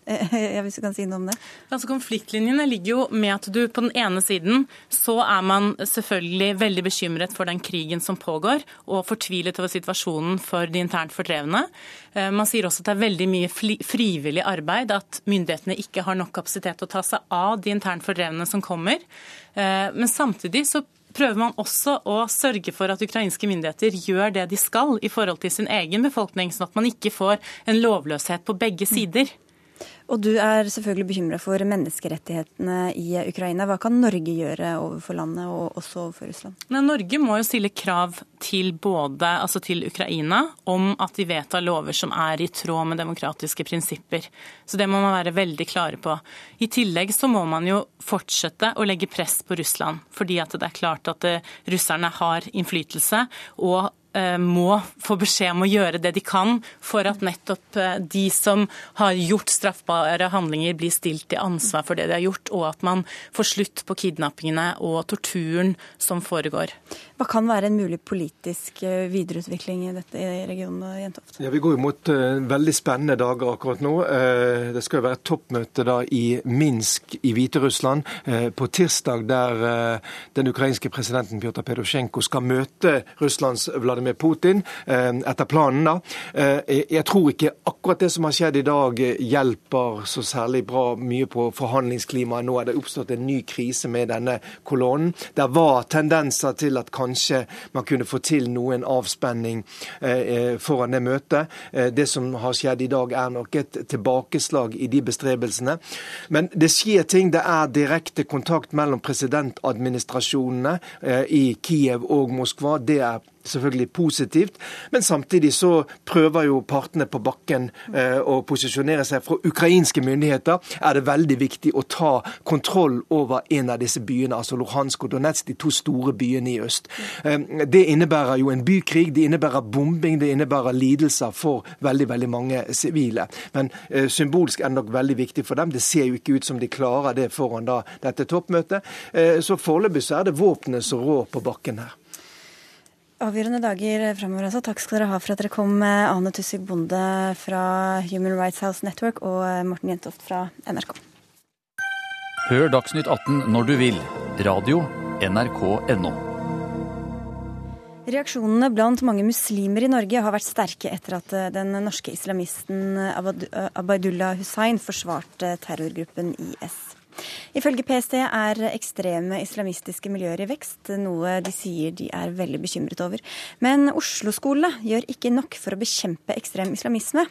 (laughs) hvis du kan si noe om det? Altså Konfliktlinjene ligger jo med at du på den ene siden så er man selvfølgelig veldig bekymret for den krigen som pågår, og fortvilet over situasjonen for de internt fordrevne. Eh, man sier også at det er veldig mye frivillig arbeid, at myndighetene ikke har nok kapasitet til å ta seg av de internt fordrevne som kommer. Eh, men samtidig så prøver man også å sørge for at ukrainske myndigheter gjør det de skal i forhold til sin egen befolkning, sånn at man ikke får en lovløshet på begge sider. Og du er selvfølgelig bekymra for menneskerettighetene i Ukraina. Hva kan Norge gjøre overfor landet, og også overfor Russland? Nei, Norge må jo stille krav til både altså til Ukraina om at de vedtar lover som er i tråd med demokratiske prinsipper. Så det må man være veldig klare på. I tillegg så må man jo fortsette å legge press på Russland, fordi at det er klart at eh, russerne har innflytelse. og må få beskjed om å gjøre det de kan for at nettopp eh, de som har gjort straffbare handlinger, blir stilt til ansvar for det de har gjort, og at man får slutt på kidnappingene og torturen som foregår. Hva kan være en mulig politisk eh, videreutvikling i dette i regionen Jentoft? Ja, Vi går mot uh, veldig spennende dager akkurat nå. Uh, det skal jo være et toppmøte da i Minsk i Hviterussland uh, på tirsdag, der den ukrainske presidenten Pjotr Pedosjenko skal møte Russlands Vladimir Vladimir Putin, etter planen. da. Jeg tror ikke akkurat det som har skjedd i dag hjelper så særlig bra mye på forhandlingsklimaet. Nå er det oppstått en ny krise med denne kolonnen. Det var tendenser til at kanskje man kunne få til noen avspenning foran det møtet. Det som har skjedd i dag er nok et tilbakeslag i de bestrebelsene. Men det skjer ting. Det er direkte kontakt mellom presidentadministrasjonene i Kiev og Moskva. Det er selvfølgelig positivt. Men samtidig så prøver jo partene på bakken eh, å posisjonere seg. Fra ukrainske myndigheter er det veldig viktig å ta kontroll over en av disse byene, altså Luhansk og Donetsk, de to store byene i øst. Eh, det innebærer jo en bykrig, det innebærer bombing, det innebærer lidelser for veldig veldig mange sivile. Men eh, symbolsk er det nok veldig viktig for dem. Det ser jo ikke ut som de klarer det foran da, dette toppmøtet. Eh, så foreløpig så er det våpenet som rår på bakken her. Avgjørende dager fremover. Altså. Takk skal dere ha for at dere kom, Ane Tussig Bonde fra Human Rights House Network og Morten Jentoft fra NRK. Hør Dagsnytt 18 når du vil. Radio NRK.no. Reaksjonene blant mange muslimer i Norge har vært sterke etter at den norske islamisten Abaidullah Hussain forsvarte terrorgruppen IS. Ifølge PST er ekstreme islamistiske miljøer i vekst, noe de sier de er veldig bekymret over. Men Oslo-skolene gjør ikke nok for å bekjempe ekstrem islamisme,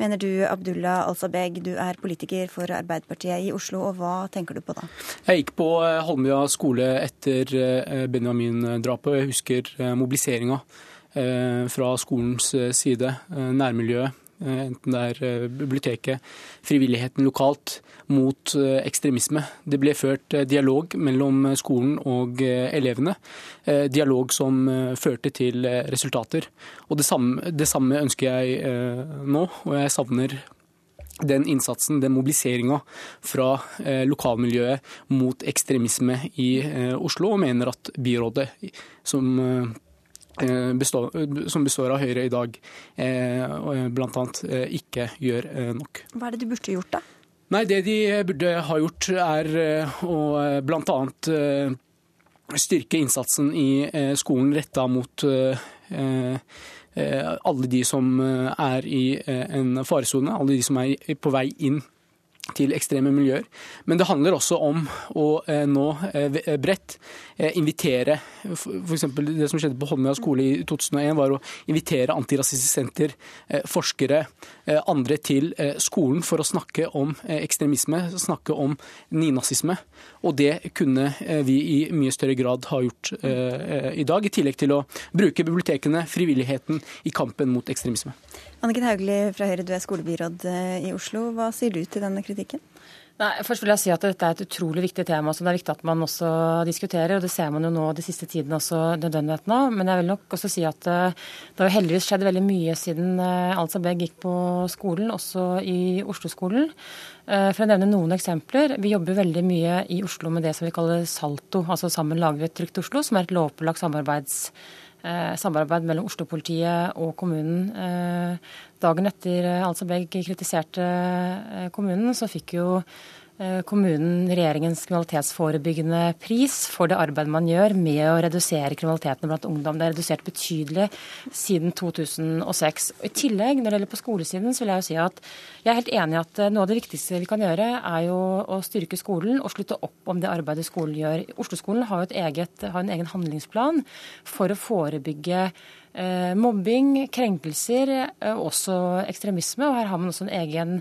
mener du Abdullah Al-Sabeg. Du er politiker for Arbeiderpartiet i Oslo, og hva tenker du på da? Jeg gikk på Holmlia skole etter Benjamin-drapet, og jeg husker mobiliseringa fra skolens side, nærmiljøet enten det er biblioteket, frivilligheten lokalt, mot ekstremisme. Det ble ført dialog mellom skolen og elevene. Dialog som førte til resultater. Og det samme, det samme ønsker jeg nå, og jeg savner den innsatsen, den mobiliseringa fra eh, lokalmiljøet mot ekstremisme i eh, Oslo, og mener at byrådet, som eh, Består, som består av Høyre i dag, bl.a. ikke gjør nok. Hva er det du burde gjort, da? Nei, Det de burde ha gjort, er å bl.a. styrke innsatsen i skolen retta mot alle de som er i en faresone, alle de som er på vei inn til ekstreme miljøer. Men det handler også om å nå bredt invitere F.eks. det som skjedde på Holmlia skole i 2001, var å invitere Antirasistisk Senter, forskere, andre til skolen for å snakke om ekstremisme, snakke om nynazisme. Og det kunne vi i mye større grad ha gjort i dag, i tillegg til å bruke bibliotekene, frivilligheten, i kampen mot ekstremisme. Anniken Hauglie fra Høyre, du er skolebyråd i Oslo. Hva sier du til denne kritikken? Nei, først vil jeg si at Dette er et utrolig viktig tema som det er viktig at man også diskuterer. og Det ser man jo nå de siste tidene også nødvendigheten av. Men jeg vil nok også si at det har heldigvis skjedd veldig mye siden Alsa Begg gikk på skolen, også i Oslo-skolen. For å nevne noen eksempler. Vi jobber veldig mye i Oslo med det som vi kaller SaLTO, altså Sammen lager vi et trygt Oslo, som er et lovpålagt samarbeids samarbeid mellom Oslo-politiet og kommunen. Dagen etter Altså Begg kritiserte kommunen, så fikk jo kommunen regjeringens kriminalitetsforebyggende pris for det arbeidet man gjør med å redusere kriminaliteten blant ungdom. Det er redusert betydelig siden 2006. I tillegg, når det gjelder på skolesiden, så vil jeg jo si at jeg er helt enig i at noe av det viktigste vi kan gjøre, er jo å styrke skolen og slutte opp om det arbeidet skolen gjør. Oslo-skolen har har en egen handlingsplan for å forebygge mobbing, krenkelser, også ekstremisme. Og her har man også en egen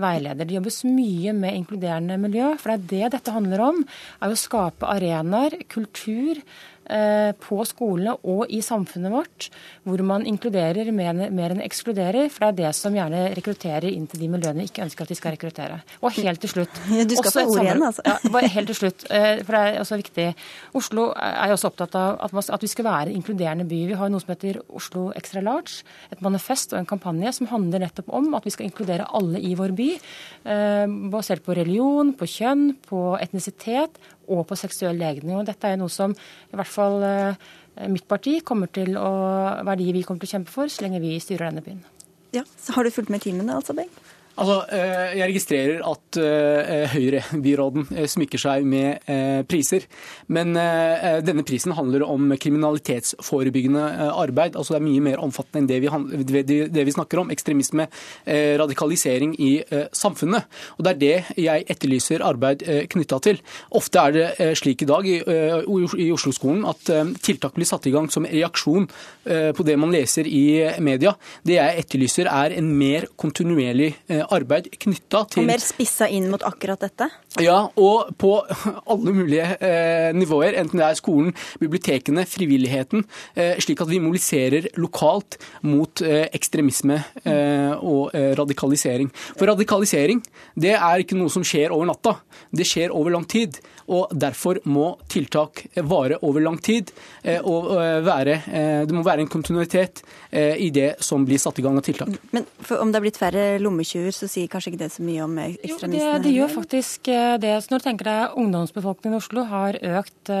veileder. Det jobbes mye med inkluderende miljø. For det er det dette handler om. er å skape arenaer, kultur, på skolene og i samfunnet vårt, hvor man inkluderer mer, mer enn ekskluderer. For det er det som gjerne rekrutterer inn til de miljøene vi ikke ønsker at de skal rekruttere. Og helt til slutt Du skal få ord igjen, altså. Ja, helt til slutt, for det er også viktig. Oslo er jo også opptatt av at, at vi skal være en inkluderende by. Vi har noe som heter Oslo Extra Large, et manifest og en kampanje som handler nettopp om at vi skal inkludere alle i vår by. Basert på religion, på kjønn, på etnisitet og på seksuell legning. Og dette er noe som i hvert fall mitt parti kommer til å verdier vi kommer til å kjempe for så lenge vi styrer denne byen. Ja, så Har du fulgt med timene, altså, Beng? Altså, Jeg registrerer at Høyre-byråden smykker seg med priser. Men denne prisen handler om kriminalitetsforebyggende arbeid. altså Det er mye mer omfattende enn det vi, snakker om. Ekstremisme, radikalisering i samfunnet. Og Det er det jeg etterlyser arbeid knytta til. Ofte er det slik i dag i Oslo-skolen at tiltak blir satt i gang som reaksjon på det man leser i media. Det jeg etterlyser er en mer kontinuerlig arbeid knytta til Og mer spissa inn mot akkurat dette? Ja, og på (laughs) alle mulige eh, nivåer. Enten det er skolen, bibliotekene, frivilligheten. Eh, slik at vi mobiliserer lokalt mot eh, ekstremisme eh, og eh, radikalisering. For radikalisering det er ikke noe som skjer over natta. Det skjer over lang tid. Og Derfor må tiltak vare over lang tid. Eh, og være, Det må være en kontinuitet i det som blir satt i gang av tiltak. Men om det har blitt færre lommetjuver, så sier kanskje ikke det så mye om ekstremistene? Jo, det, det gjør faktisk det. Så når du tenker deg Ungdomsbefolkningen i Oslo har økt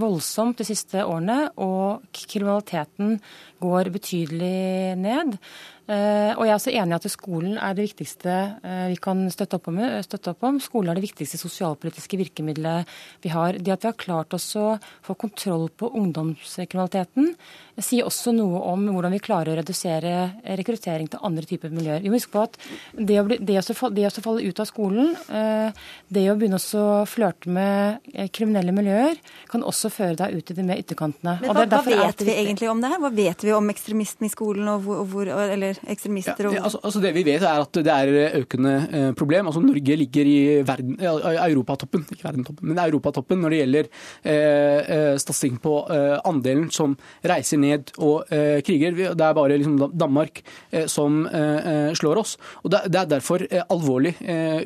voldsomt de siste årene, og kriminaliteten går betydelig ned. Eh, og jeg er også enig i at skolen er det viktigste eh, vi kan støtte opp, om, støtte opp om. Skolen er det viktigste sosialpolitiske virkemidlet vi har. Det at vi har klart oss å få kontroll på ungdomskriminaliteten, sier også noe om hvordan vi klarer å redusere rekruttering til andre typer miljøer. Vi må huske på at det å, bli, det å, det å falle ut av skolen, eh, det å begynne å flørte med kriminelle miljøer, kan også føre deg ut i de mer ytterkantene. Men hva, hva vet vi egentlig om det her? Hva vet vi om ekstremisten i skolen, og hvor, hvor eller ekstremister? Ja, altså, altså, Det vi vet er at det er økende eh, problem. Altså Norge ligger i verden, europatoppen ikke verdentoppen, men europatoppen når det gjelder eh, eh, på eh, andelen som reiser ned og eh, kriger. Det er bare liksom, Danmark eh, som eh, slår oss. Og Det, det er derfor alvorlig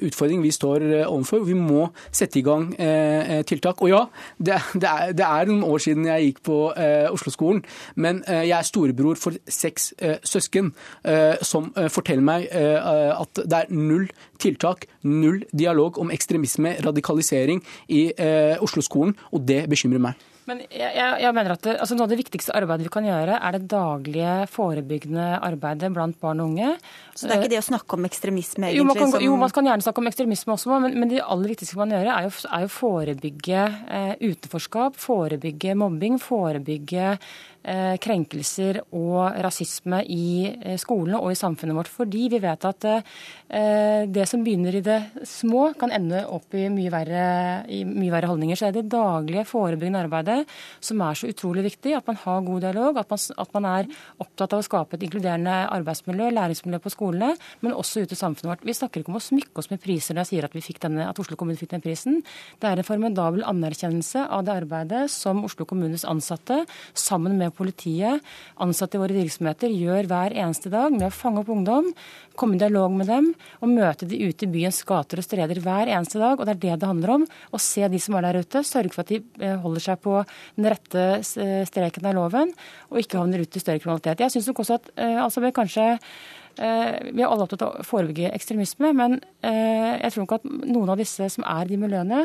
utfordring vi står overfor. Vi må sette i gang tiltak. Og ja, det, det, er, det er, noen år siden jeg gikk på Oslo-skolen, men jeg er storebror for seks søsken. Eh, som eh, forteller meg eh, at det er null tiltak, null dialog om ekstremisme, radikalisering i Oslo-skolen, og det bekymrer meg. Men jeg, jeg, mener at det, altså Noe av det viktigste arbeidet vi kan gjøre, er det daglige forebyggende arbeidet blant barn og unge. Så det er ikke det å snakke om ekstremisme, egentlig? Jo, man kan, som... jo, man kan gjerne snakke om ekstremisme også, men, men det aller viktigste man gjør, er jo, er jo forebygge eh, utenforskap, forebygge mobbing, forebygge Eh, krenkelser og rasisme i eh, skolene og i samfunnet vårt. Fordi vi vet at eh, det som begynner i det små, kan ende opp i mye verre, i mye verre holdninger. Så det er det daglige forebyggende arbeidet som er så utrolig viktig. At man har god dialog, at man, at man er opptatt av å skape et inkluderende arbeidsmiljø, læringsmiljø på skolene, men også ute i samfunnet vårt. Vi snakker ikke om å smykke oss med priser når jeg sier at, vi fikk denne, at Oslo kommune fikk den prisen. Det er en formidabel anerkjennelse av det arbeidet som Oslo kommunes ansatte sammen med politiet, ansatte i våre virksomheter, gjør hver eneste dag med å fange opp ungdom, komme i dialog med dem og møte de ute i byens gater og streder hver eneste dag. Og det er det det handler om. Å se de som er der ute, sørge for at de eh, holder seg på den rette eh, streken av loven og ikke havner ut i større kriminalitet. Jeg syns nok også at eh, altså, kanskje vi er alle opptatt av å forebygge ekstremisme, men jeg tror nok at noen av disse som er de miljøene,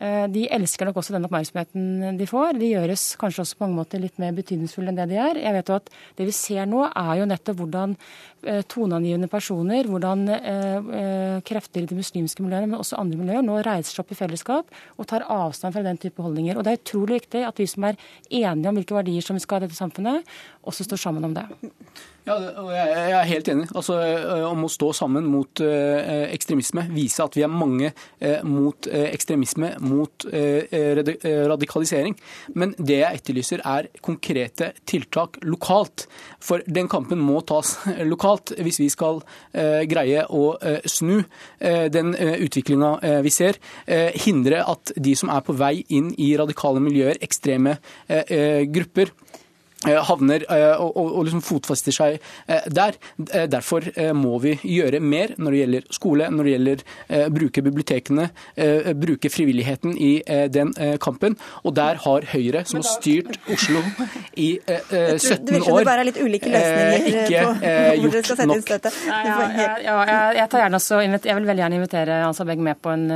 Eh, de elsker nok også den oppmerksomheten de får. De gjøres kanskje også på mange måter litt mer betydningsfulle enn det de er. Jeg vet jo at Det vi ser nå, er jo nettopp hvordan eh, toneangivende personer, hvordan eh, krefter i de muslimske miljøene, men også andre miljøer, nå reiser seg opp i fellesskap og tar avstand fra den type holdninger. Og Det er utrolig viktig at vi som er enige om hvilke verdier som vi skal ha i dette samfunnet, også står sammen om det. Ja, Jeg er helt enig. Altså, eh, Om å stå sammen mot eh, ekstremisme. Vise at vi er mange eh, mot ekstremisme, mot radikalisering. Men det jeg etterlyser, er konkrete tiltak lokalt. For den kampen må tas lokalt hvis vi skal greie å snu den utviklinga vi ser. Hindre at de som er på vei inn i radikale miljøer, ekstreme grupper, havner eh, og, og, og liksom fotfester seg eh, der. Derfor må vi gjøre mer når det gjelder skole, når det gjelder bruke bibliotekene, bruke frivilligheten i den kampen. Og der har Høyre, som har styrt Oslo i 17 år, det bare er litt ulike løsninger ikke på hvor dere skal sette inn støtte. Ja, jeg, tar gjerne også, jeg vil veldig gjerne invitere Ansa Begg med på, en,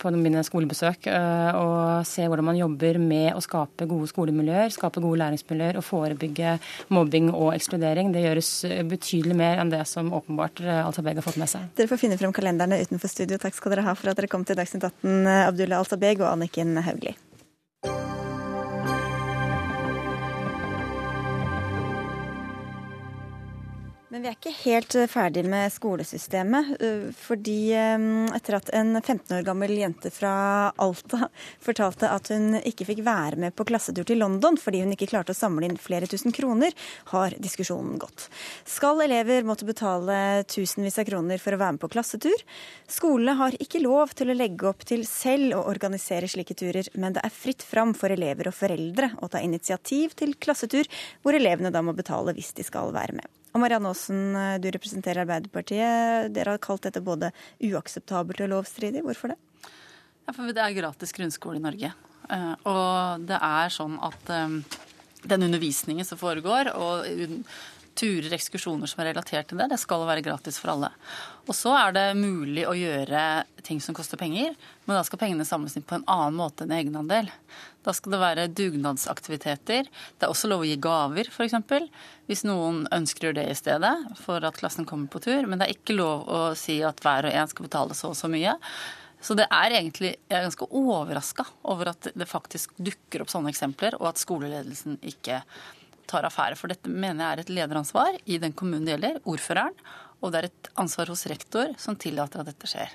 på mine skolebesøk og se hvordan man jobber med å skape gode skolemiljøer, skape gode læringsmiljøer og få forebygge mobbing og ekskludering. Det gjøres betydelig mer enn det som åpenbart Al-Sabeg har fått med seg. Dere får finne frem kalenderne utenfor studio. Takk skal dere ha for at dere kom til Dagsnytt 18, Abdullah Al-Sabeg og Anniken Hauglie. Men vi er ikke helt eh, ferdig med skolesystemet. eh, Fordi eh, etter at en 15 år gammel jente fra Alta (laughs) fortalte at hun ikke fikk være med på klassetur til London fordi hun ikke klarte å samle inn flere tusen kroner, har diskusjonen gått. Skal elever måtte betale tusenvis av kroner for å være med på klassetur? Skolene har ikke lov til å legge opp til selv å organisere slike turer, men det er fritt fram for elever og foreldre å ta initiativ til klassetur, hvor elevene da må betale hvis de skal være med. Og Marianne Aasen, du representerer Arbeiderpartiet. Dere har kalt dette både uakseptabelt og lovstridig. Hvorfor det? Ja, for Det er gratis grunnskole i Norge. Eh, Og det er sånn at eh, den undervisningen som foregår, og turer, ekskursjoner som er relatert til det, det skal være gratis for alle. Og så er det mulig å gjøre ting som koster penger, men da skal pengene samles inn på en annen måte enn egenandel. Da skal det være dugnadsaktiviteter. Det er også lov å gi gaver, f.eks. Hvis noen ønsker det i stedet for at klassen kommer på tur. Men det er ikke lov å si at hver og en skal betale så og så mye. Så det er egentlig, jeg er ganske overraska over at det faktisk dukker opp sånne eksempler, og at skoleledelsen ikke tar affære. For dette mener jeg er et lederansvar i den kommunen det gjelder, ordføreren. Og det er et ansvar hos rektor som tillater at dette skjer.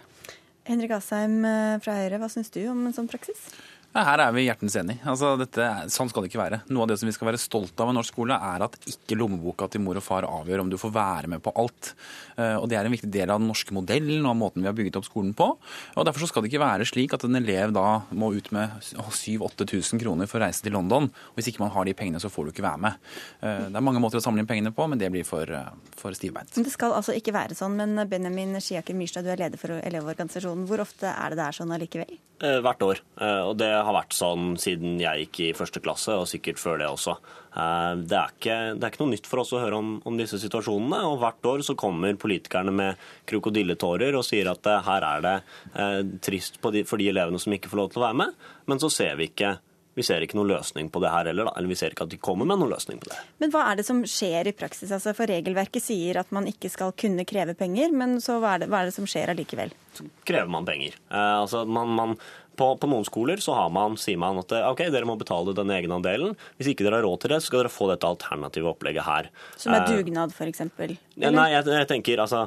Henrik Asheim eh, fra Høyre, hva syns du om en sånn praksis? Ja, Her er vi hjertens enig. Altså, dette, sånn skal det ikke være. Noe av det som vi skal være stolt av i norsk skole, er at ikke lommeboka til mor og far avgjør om du får være med på alt. Eh, Og Det er en viktig del av den norske modellen og av måten vi har bygget opp skolen på. Og Derfor så skal det ikke være slik at en elev da må ut med 7000-8000 kroner for å reise til London. Og Hvis ikke man har de pengene, så får du ikke være med. Eh, Det er mange måter å samle inn pengene på, men det blir for, eh, for stivbeint. Det skal altså ikke være sånn. Men Benjamin Skiaker Myrstad, du er leder for Elevorganisasjonen. Hvor ofte er det det er sånn allikevel? Eh, Hvert år. Eh, Og det har vært sånn siden jeg gikk i første klasse, og sikkert før det også. Eh, Det er ikke, det er ikke noe nytt for oss å høre om, om disse situasjonene. Og hvert år så kommer politikerne med krokodilletårer og sier at eh, her er det eh, trist de, for de elevene som ikke får lov til å være med. Men så ser vi ikke vi ser ikke noen løsning på det her heller. Da. Eller vi ser ikke at de kommer med noen løsning på det. Men hva er det som skjer i praksis? Altså, for regelverket sier at man ikke skal kunne kreve penger, men så hva er det, hva er det som skjer allikevel? krever man penger. Eh, altså man, man, på, på noen skoler så har man, sier man at eh, ok, dere må betale den egenandelen. Hvis ikke dere har råd til det, så skal dere få dette alternative opplegget her. Som er Eh, dugnad, f.eks.? nei, jeg, jeg tenker altså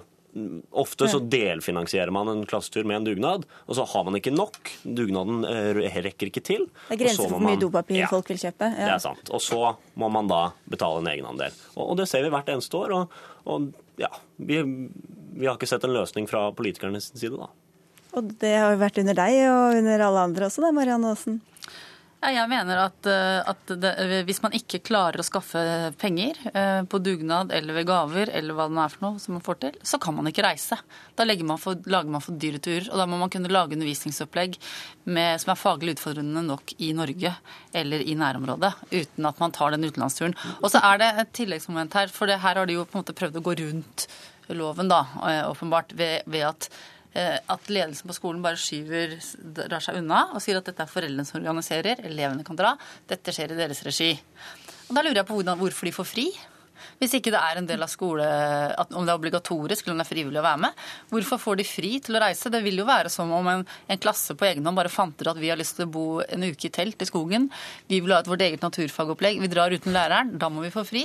Ofte så delfinansierer man en klassetur med en dugnad, og så har man ikke nok. Dugnaden eh, rekker ikke til. Det er grenser for hvor mye dopapir Ja. folk vil kjøpe. Det er sant. Og så må man da betale en egenandel. Og, og det ser vi hvert eneste år. Og, og ja, vi, vi har ikke sett en løsning fra politikernes side, da. Og det har jo vært under deg og under alle andre også, da, Marianne Aasen. Jeg mener at, eh, at det, hvis man ikke klarer å skaffe penger eh, på dugnad eller ved gaver, eller hva det er for noe som man får til, så kan man ikke reise. Da man for, lager man for dyre turer, og da må man kunne lage undervisningsopplegg med, som er faglig utfordrende nok i Norge eller i nærområdet, uten at man tar den utenlandsturen. Og så er det et tilleggsmoment her, for her har de jo på en måte prøvd å gå rundt loven, da, eh, åpenbart, ved, ved at eh, at ledelsen på skolen bare skyver, drar seg unna og sier at dette er foreldrene som organiserer, elevene kan dra, dette skjer i deres regi. Og Da lurer jeg på hvordan, hvorfor de får fri. Hvis ikke det er en del av skole, at om det er obligatorisk eller om det er frivillig å være med. Hvorfor får de fri til å reise? Det vil jo være som om en, en klasse på egen hånd bare fant ut at vi har lyst til å bo en uke i telt i skogen. Vi vil ha et vårt eget naturfagopplegg. Vi drar uten læreren. Da må vi få fri.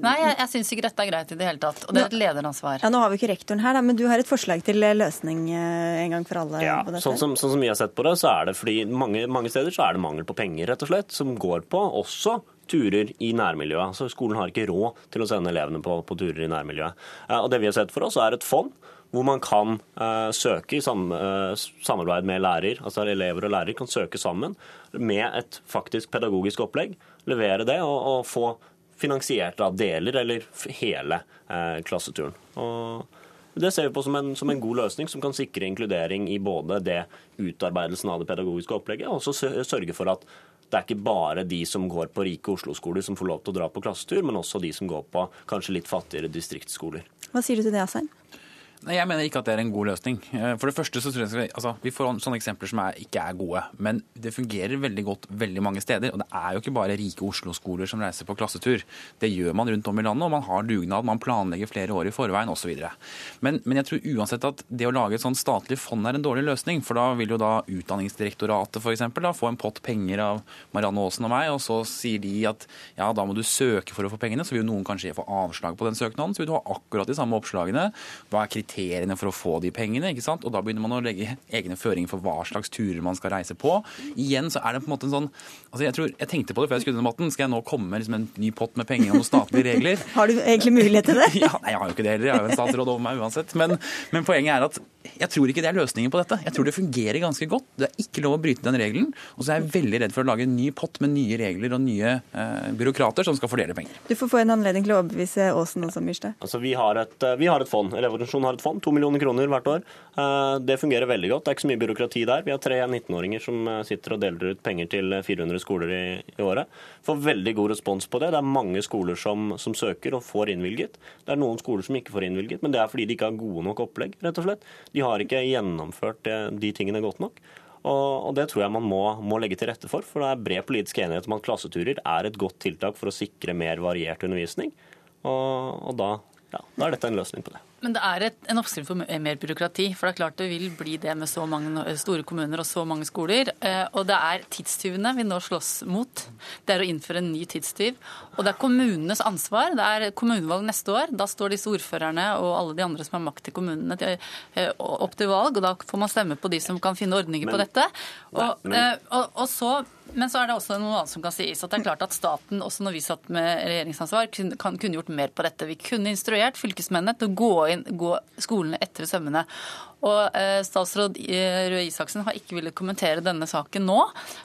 Nei, jeg, jeg syns ikke dette er greit i det hele tatt. Og det er et lederansvar. Ja, Nå har vi ikke rektoren her, da, men du har et forslag til løsning eh, en gang for alle? Ja, på sånn som, sånn som vi har sett på det, så er det fordi mange, mange steder så er det mangel på penger, rett og slett, som går på også turer i nærmiljøet. Altså, skolen har ikke råd til å sende elevene på, på turer i nærmiljøet. Eh, Og det vi har sett for oss, er et fond hvor man kan uh, søke i sam, uh, samarbeid med lærer, altså elever og lærer kan søke sammen med et faktisk pedagogisk opplegg, levere det og, og få finansiert da deler eller hele uh, klasseturen. Og det ser vi på som en, som en god løsning som kan sikre inkludering i både det utarbeidelsen av det pedagogiske opplegget, og også sørge for at det er ikke bare de som går på rike Oslo-skoler som får lov til å dra på klassetur, men også de som går på kanskje litt fattigere distriktsskoler. Hva sier du til det, Asheim? Jeg mener ikke at det er en god løsning. Eh, For det første så tror jeg altså, Vi får sånne eksempler som er, ikke er gode. Men det fungerer veldig godt veldig mange steder. Og det er jo ikke bare rike Oslo-skoler som reiser på klassetur. Det gjør man rundt om i landet, og man har dugnad, man planlegger flere år i forveien osv. Men, men jeg tror uansett at det å lage et sånn statlig fond er en dårlig løsning. For da vil jo da Utdanningsdirektoratet eksempel, få en pott penger av Marianne Aasen og meg, og så sier de at ja, da må du søke for å få pengene. Så vil jo noen kanskje få avslag på den søknaden. Så vil du ha akkurat de samme oppslagene. Hva er kriteriene for å få de pengene? ikke sant? Og da begynner man å legge egne føringer for hva slags turer man skal reise på. Igjen så er det på en måte en sånn altså Jeg tror, jeg tenkte på det før jeg skulle denne debatten. Skal jeg nå komme med liksom en ny pott med penger og noen statlige regler? (laughs) Har du egentlig mulighet til det? (laughs) Ja, nei, jeg har jo ikke det heller. Jeg har jo en statsråd over meg uansett. Men, men poenget er at jeg tror ikke det er løsningen på dette. Jeg tror det fungerer ganske godt. Det er ikke lov å bryte den regelen. Og så er jeg veldig redd for å lage en ny pott med nye regler og nye eh, byråkrater som skal fordele penger. Du får få en anledning til å overbevise Aasen også, Myrstad. Altså, vi, har et, eh, vi har et fond. Elevorganisasjonen har et fond, to millioner kroner hvert år. Eh, Det fungerer veldig godt. Det er ikke så mye byråkrati der. Vi har tre 19-åringer som eh, sitter og deler ut penger til 400 skoler i, i året. Får veldig god respons på det. Det er mange skoler som, som søker og får innvilget. Det er noen skoler som ikke får innvilget, men det er fordi de ikke har gode nok opplegg, rett og slett. De har ikke gjennomført de tingene godt nok. Og Det tror jeg man må, må legge til rette for. For det er bred politisk enighet om at klasseturer er et godt tiltak for å sikre mer variert undervisning. Og, og da, ja, da er dette en løsning på det. Men det er et, en oppskrift for mer byråkrati. For det er klart det vil bli det med så mange store kommuner og så mange skoler. Eh, Og det er tidstyvene vi nå slåss mot. Det er å innføre en ny tidstyv. Og det er kommunenes ansvar. Det er kommunevalg neste år. Da står disse ordførerne og alle de andre som har makt i kommunene eh, opp til valg. Og da får man stemme på de som kan finne ordninger på dette. Og, Nei, men- eh, og, og så men så er det også noe annet som kan sies. at det er klart at Staten, også når vi satt med regjeringsansvar, kan, kunne gjort mer på dette. Vi kunne instruert fylkesmennene til å gå, inn, gå skolene etter sømmene. Og eh, Statsråd eh, Røe Isaksen har ikke villet kommentere denne saken nå,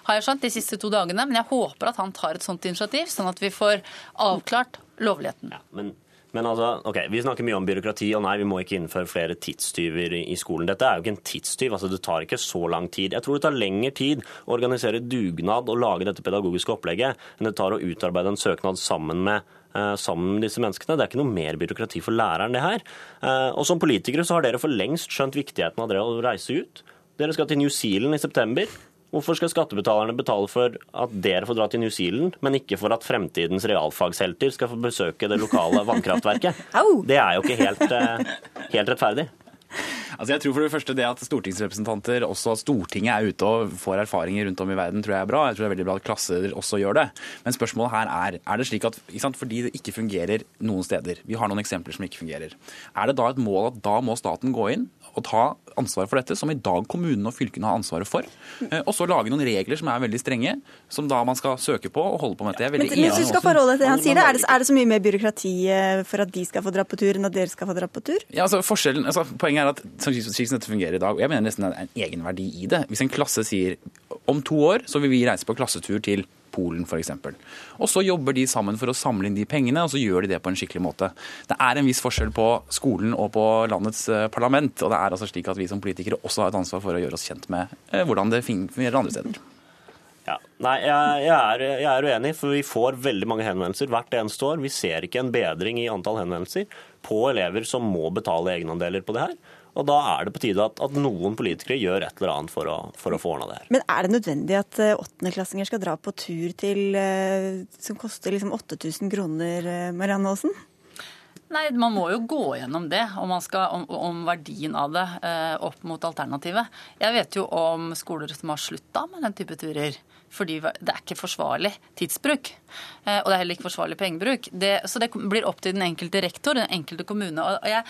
har jeg skjønt, de siste to dagene. Men jeg håper at han tar et sånt initiativ, sånn at vi får avklart lovligheten. Ja, Men, men altså, ok, Vi snakker mye om byråkrati, og nei, vi må ikke innføre flere tidstyver i, skolen. Dette er jo ikke en tidstyv. altså Det tar ikke så lang tid. Jeg tror det tar lengre tid å organisere dugnad og lage dette pedagogiske opplegget enn det tar å utarbeide en søknad sammen med eh, sammen med disse menneskene. Det er ikke noe mer byråkrati for læreren, det her. Eh, Og som politikere så har dere for lengst skjønt viktigheten av det å reise ut. Dere skal til New Zealand i september. Hvorfor skal skattebetalerne betale for at dere får dra til New Zealand, men ikke for at fremtidens realfagshelter skal få besøke det lokale vannkraftverket? (laughs) Det er jo ikke helt, eh, helt rettferdig. Altså jeg tror for det første det at stortingsrepresentanter, også at Stortinget er ute og får erfaringer rundt om i verden, tror jeg er bra. Jeg tror det er veldig bra at klasser også gjør det. Men spørsmålet her er er det slik at ikke sant, fordi det ikke fungerer noen steder, vi har noen eksempler som ikke fungerer, er det da et mål at da må staten gå inn og ta ansvaret for dette, som i dag kommunene og fylkene har ansvaret for, eh, og så lage noen regler som er veldig strenge, som da man skal søke på og holde på med Det er Men, veldig men hvis du skal forholde deg til det han sier, det, er, det, er det så mye mer byråkrati eh, for at de skal få dra på tur, enn at dere skal få dra på tur? Ja, altså forskjellen, altså Poenget er at slik slik som dette fungerer i dag, og jeg mener nesten det er en egenverdi i det. Hvis en klasse sier om to år så vil vi reise på klassetur til Polen f.eks. Og så jobber de sammen for å samle inn de pengene, og så gjør de det på en skikkelig måte. Det er en viss forskjell på skolen og på landets eh, parlament, og det er altså slik at vi som politikere også har et ansvar for å gjøre oss kjent med eh, hvordan det fungerer andre steder. Ja. Nei, jeg, jeg, er, jeg er uenig, for vi får veldig mange henvendelser hvert eneste år. Vi ser ikke en bedring i antall henvendelser på elever som må betale egenandeler på det her. Og da er det på tide at, at noen politikere gjør et eller annet for å, for å få ordna det her. Men er det nødvendig at eh, åttendeklassinger skal dra på tur til eh, som koster liksom 8000 kroner, eh, Marianne Aasen? Nei, Man må jo gå gjennom det, om, man skal, om, om verdien av det eh, opp mot alternativet. Jeg vet jo om skoler som har slutta med den type turer. Fordi det er ikke forsvarlig tidsbruk. Eh, og det er heller ikke forsvarlig pengebruk. Det, så det blir opp til den enkelte rektor, den enkelte kommune. Jeg,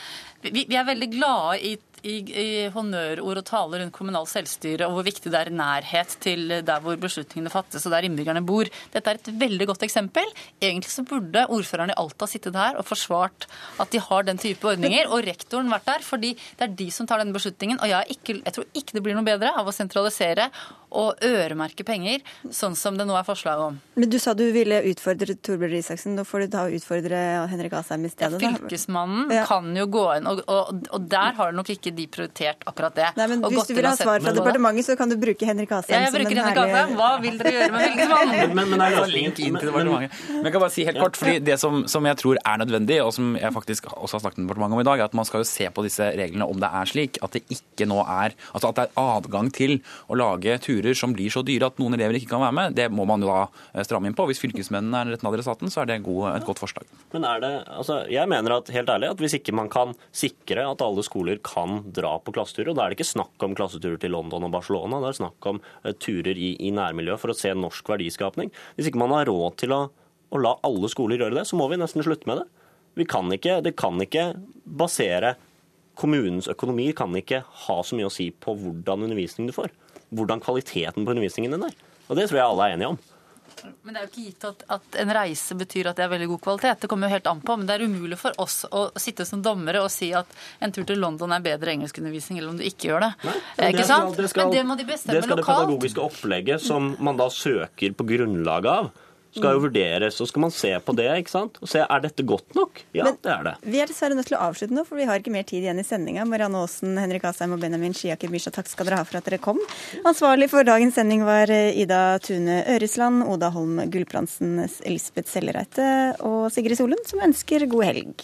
vi, vi er veldig glade i i, i honnørord og taler rundt kommunalt selvstyre og hvor viktig det er nærhet til der hvor beslutningene fattes og der innbyggerne bor. Dette er et veldig godt eksempel. Egentlig så burde ordføreren i Alta sittet her og forsvart at de har den type ordninger, og rektoren vært der, fordi det er de som tar denne beslutningen. Og jeg, ikke, jeg tror ikke det blir noe bedre av å sentralisere og øremerke penger, sånn som det nå er forslag om. Men du sa du ville utfordre Torbjørn Røe Isaksen. Nå får du da utfordre Henrik Asheim i stedet. Fylkesmannen Ja. kan jo gå inn, og, og, og der har nok ikke de prioritert akkurat det. Nei, men Og Hvis du vil ha svar fra departementet, så kan du bruke Henrik Asheim Ja, jeg som den Henrik Asheim. Hva vil dere gjøre med (laughs) Fylkesmannen? Men, men, men er link inn til men- men- departementet. Men jeg kan bare si helt kort, fordi Det som, som jeg tror er nødvendig, og som jeg faktisk også har snakket med departementet om i dag, er at man skal jo se på disse reglene om det er slik at det ikke nå er altså at det er adgang til å lage turer som blir så dyre at noen elever ikke kan være med. Det må man jo da eh, stramme inn på. Hvis fylkesmennene er retten adressaten, så er det et godt forslag. Men er det, altså, jeg mener at helt ærlig at hvis ikke man kan sikre at alle skoler kan dra på klasseturer, og da er det ikke snakk om klasseturer til London og Barcelona, det er snakk om eh, turer i, i nærmiljøet for å se norsk verdiskapning. Hvis ikke man har råd til å, å la alle skoler gjøre det, så må vi nesten slutte med det. Vi kan ikke, det kan ikke basere Kommunens økonomi kan ikke ha så mye å si på hvordan undervisning du får. Hvordan kvaliteten på undervisningen din er. Og det tror jeg alle er enige om. Men det er jo ikke gitt at, at en reise betyr at det er veldig god kvalitet. Det kommer jo helt an på. Men det er umulig for oss å sitte som dommere og si at en tur til London er bedre engelskundervisning, eller om du ikke gjør det. Men ikke det skal- sant? det skal- Men det må de bestemme lokalt. det lokalt. pedagogiske opplegget som man da søker på grunnlag av, skal jo vurderes. Så skal man se på det, ikke sant. Og se er dette godt nok. Ja, Men- det er det. Vi er dessverre nødt til å avslutte nå, for vi har ikke mer tid igjen i sendinga. Marianne Aasen, Henrik Asheim og Benjamin Shiaker Bisha, takk skal dere ha for at dere kom. Ansvarlig for dagens sending var eh, Ida Tune Øresland, Oda Holm Gulbrandsen, Elisabeth Sellereite og Sigrid Solund, som ønsker god helg.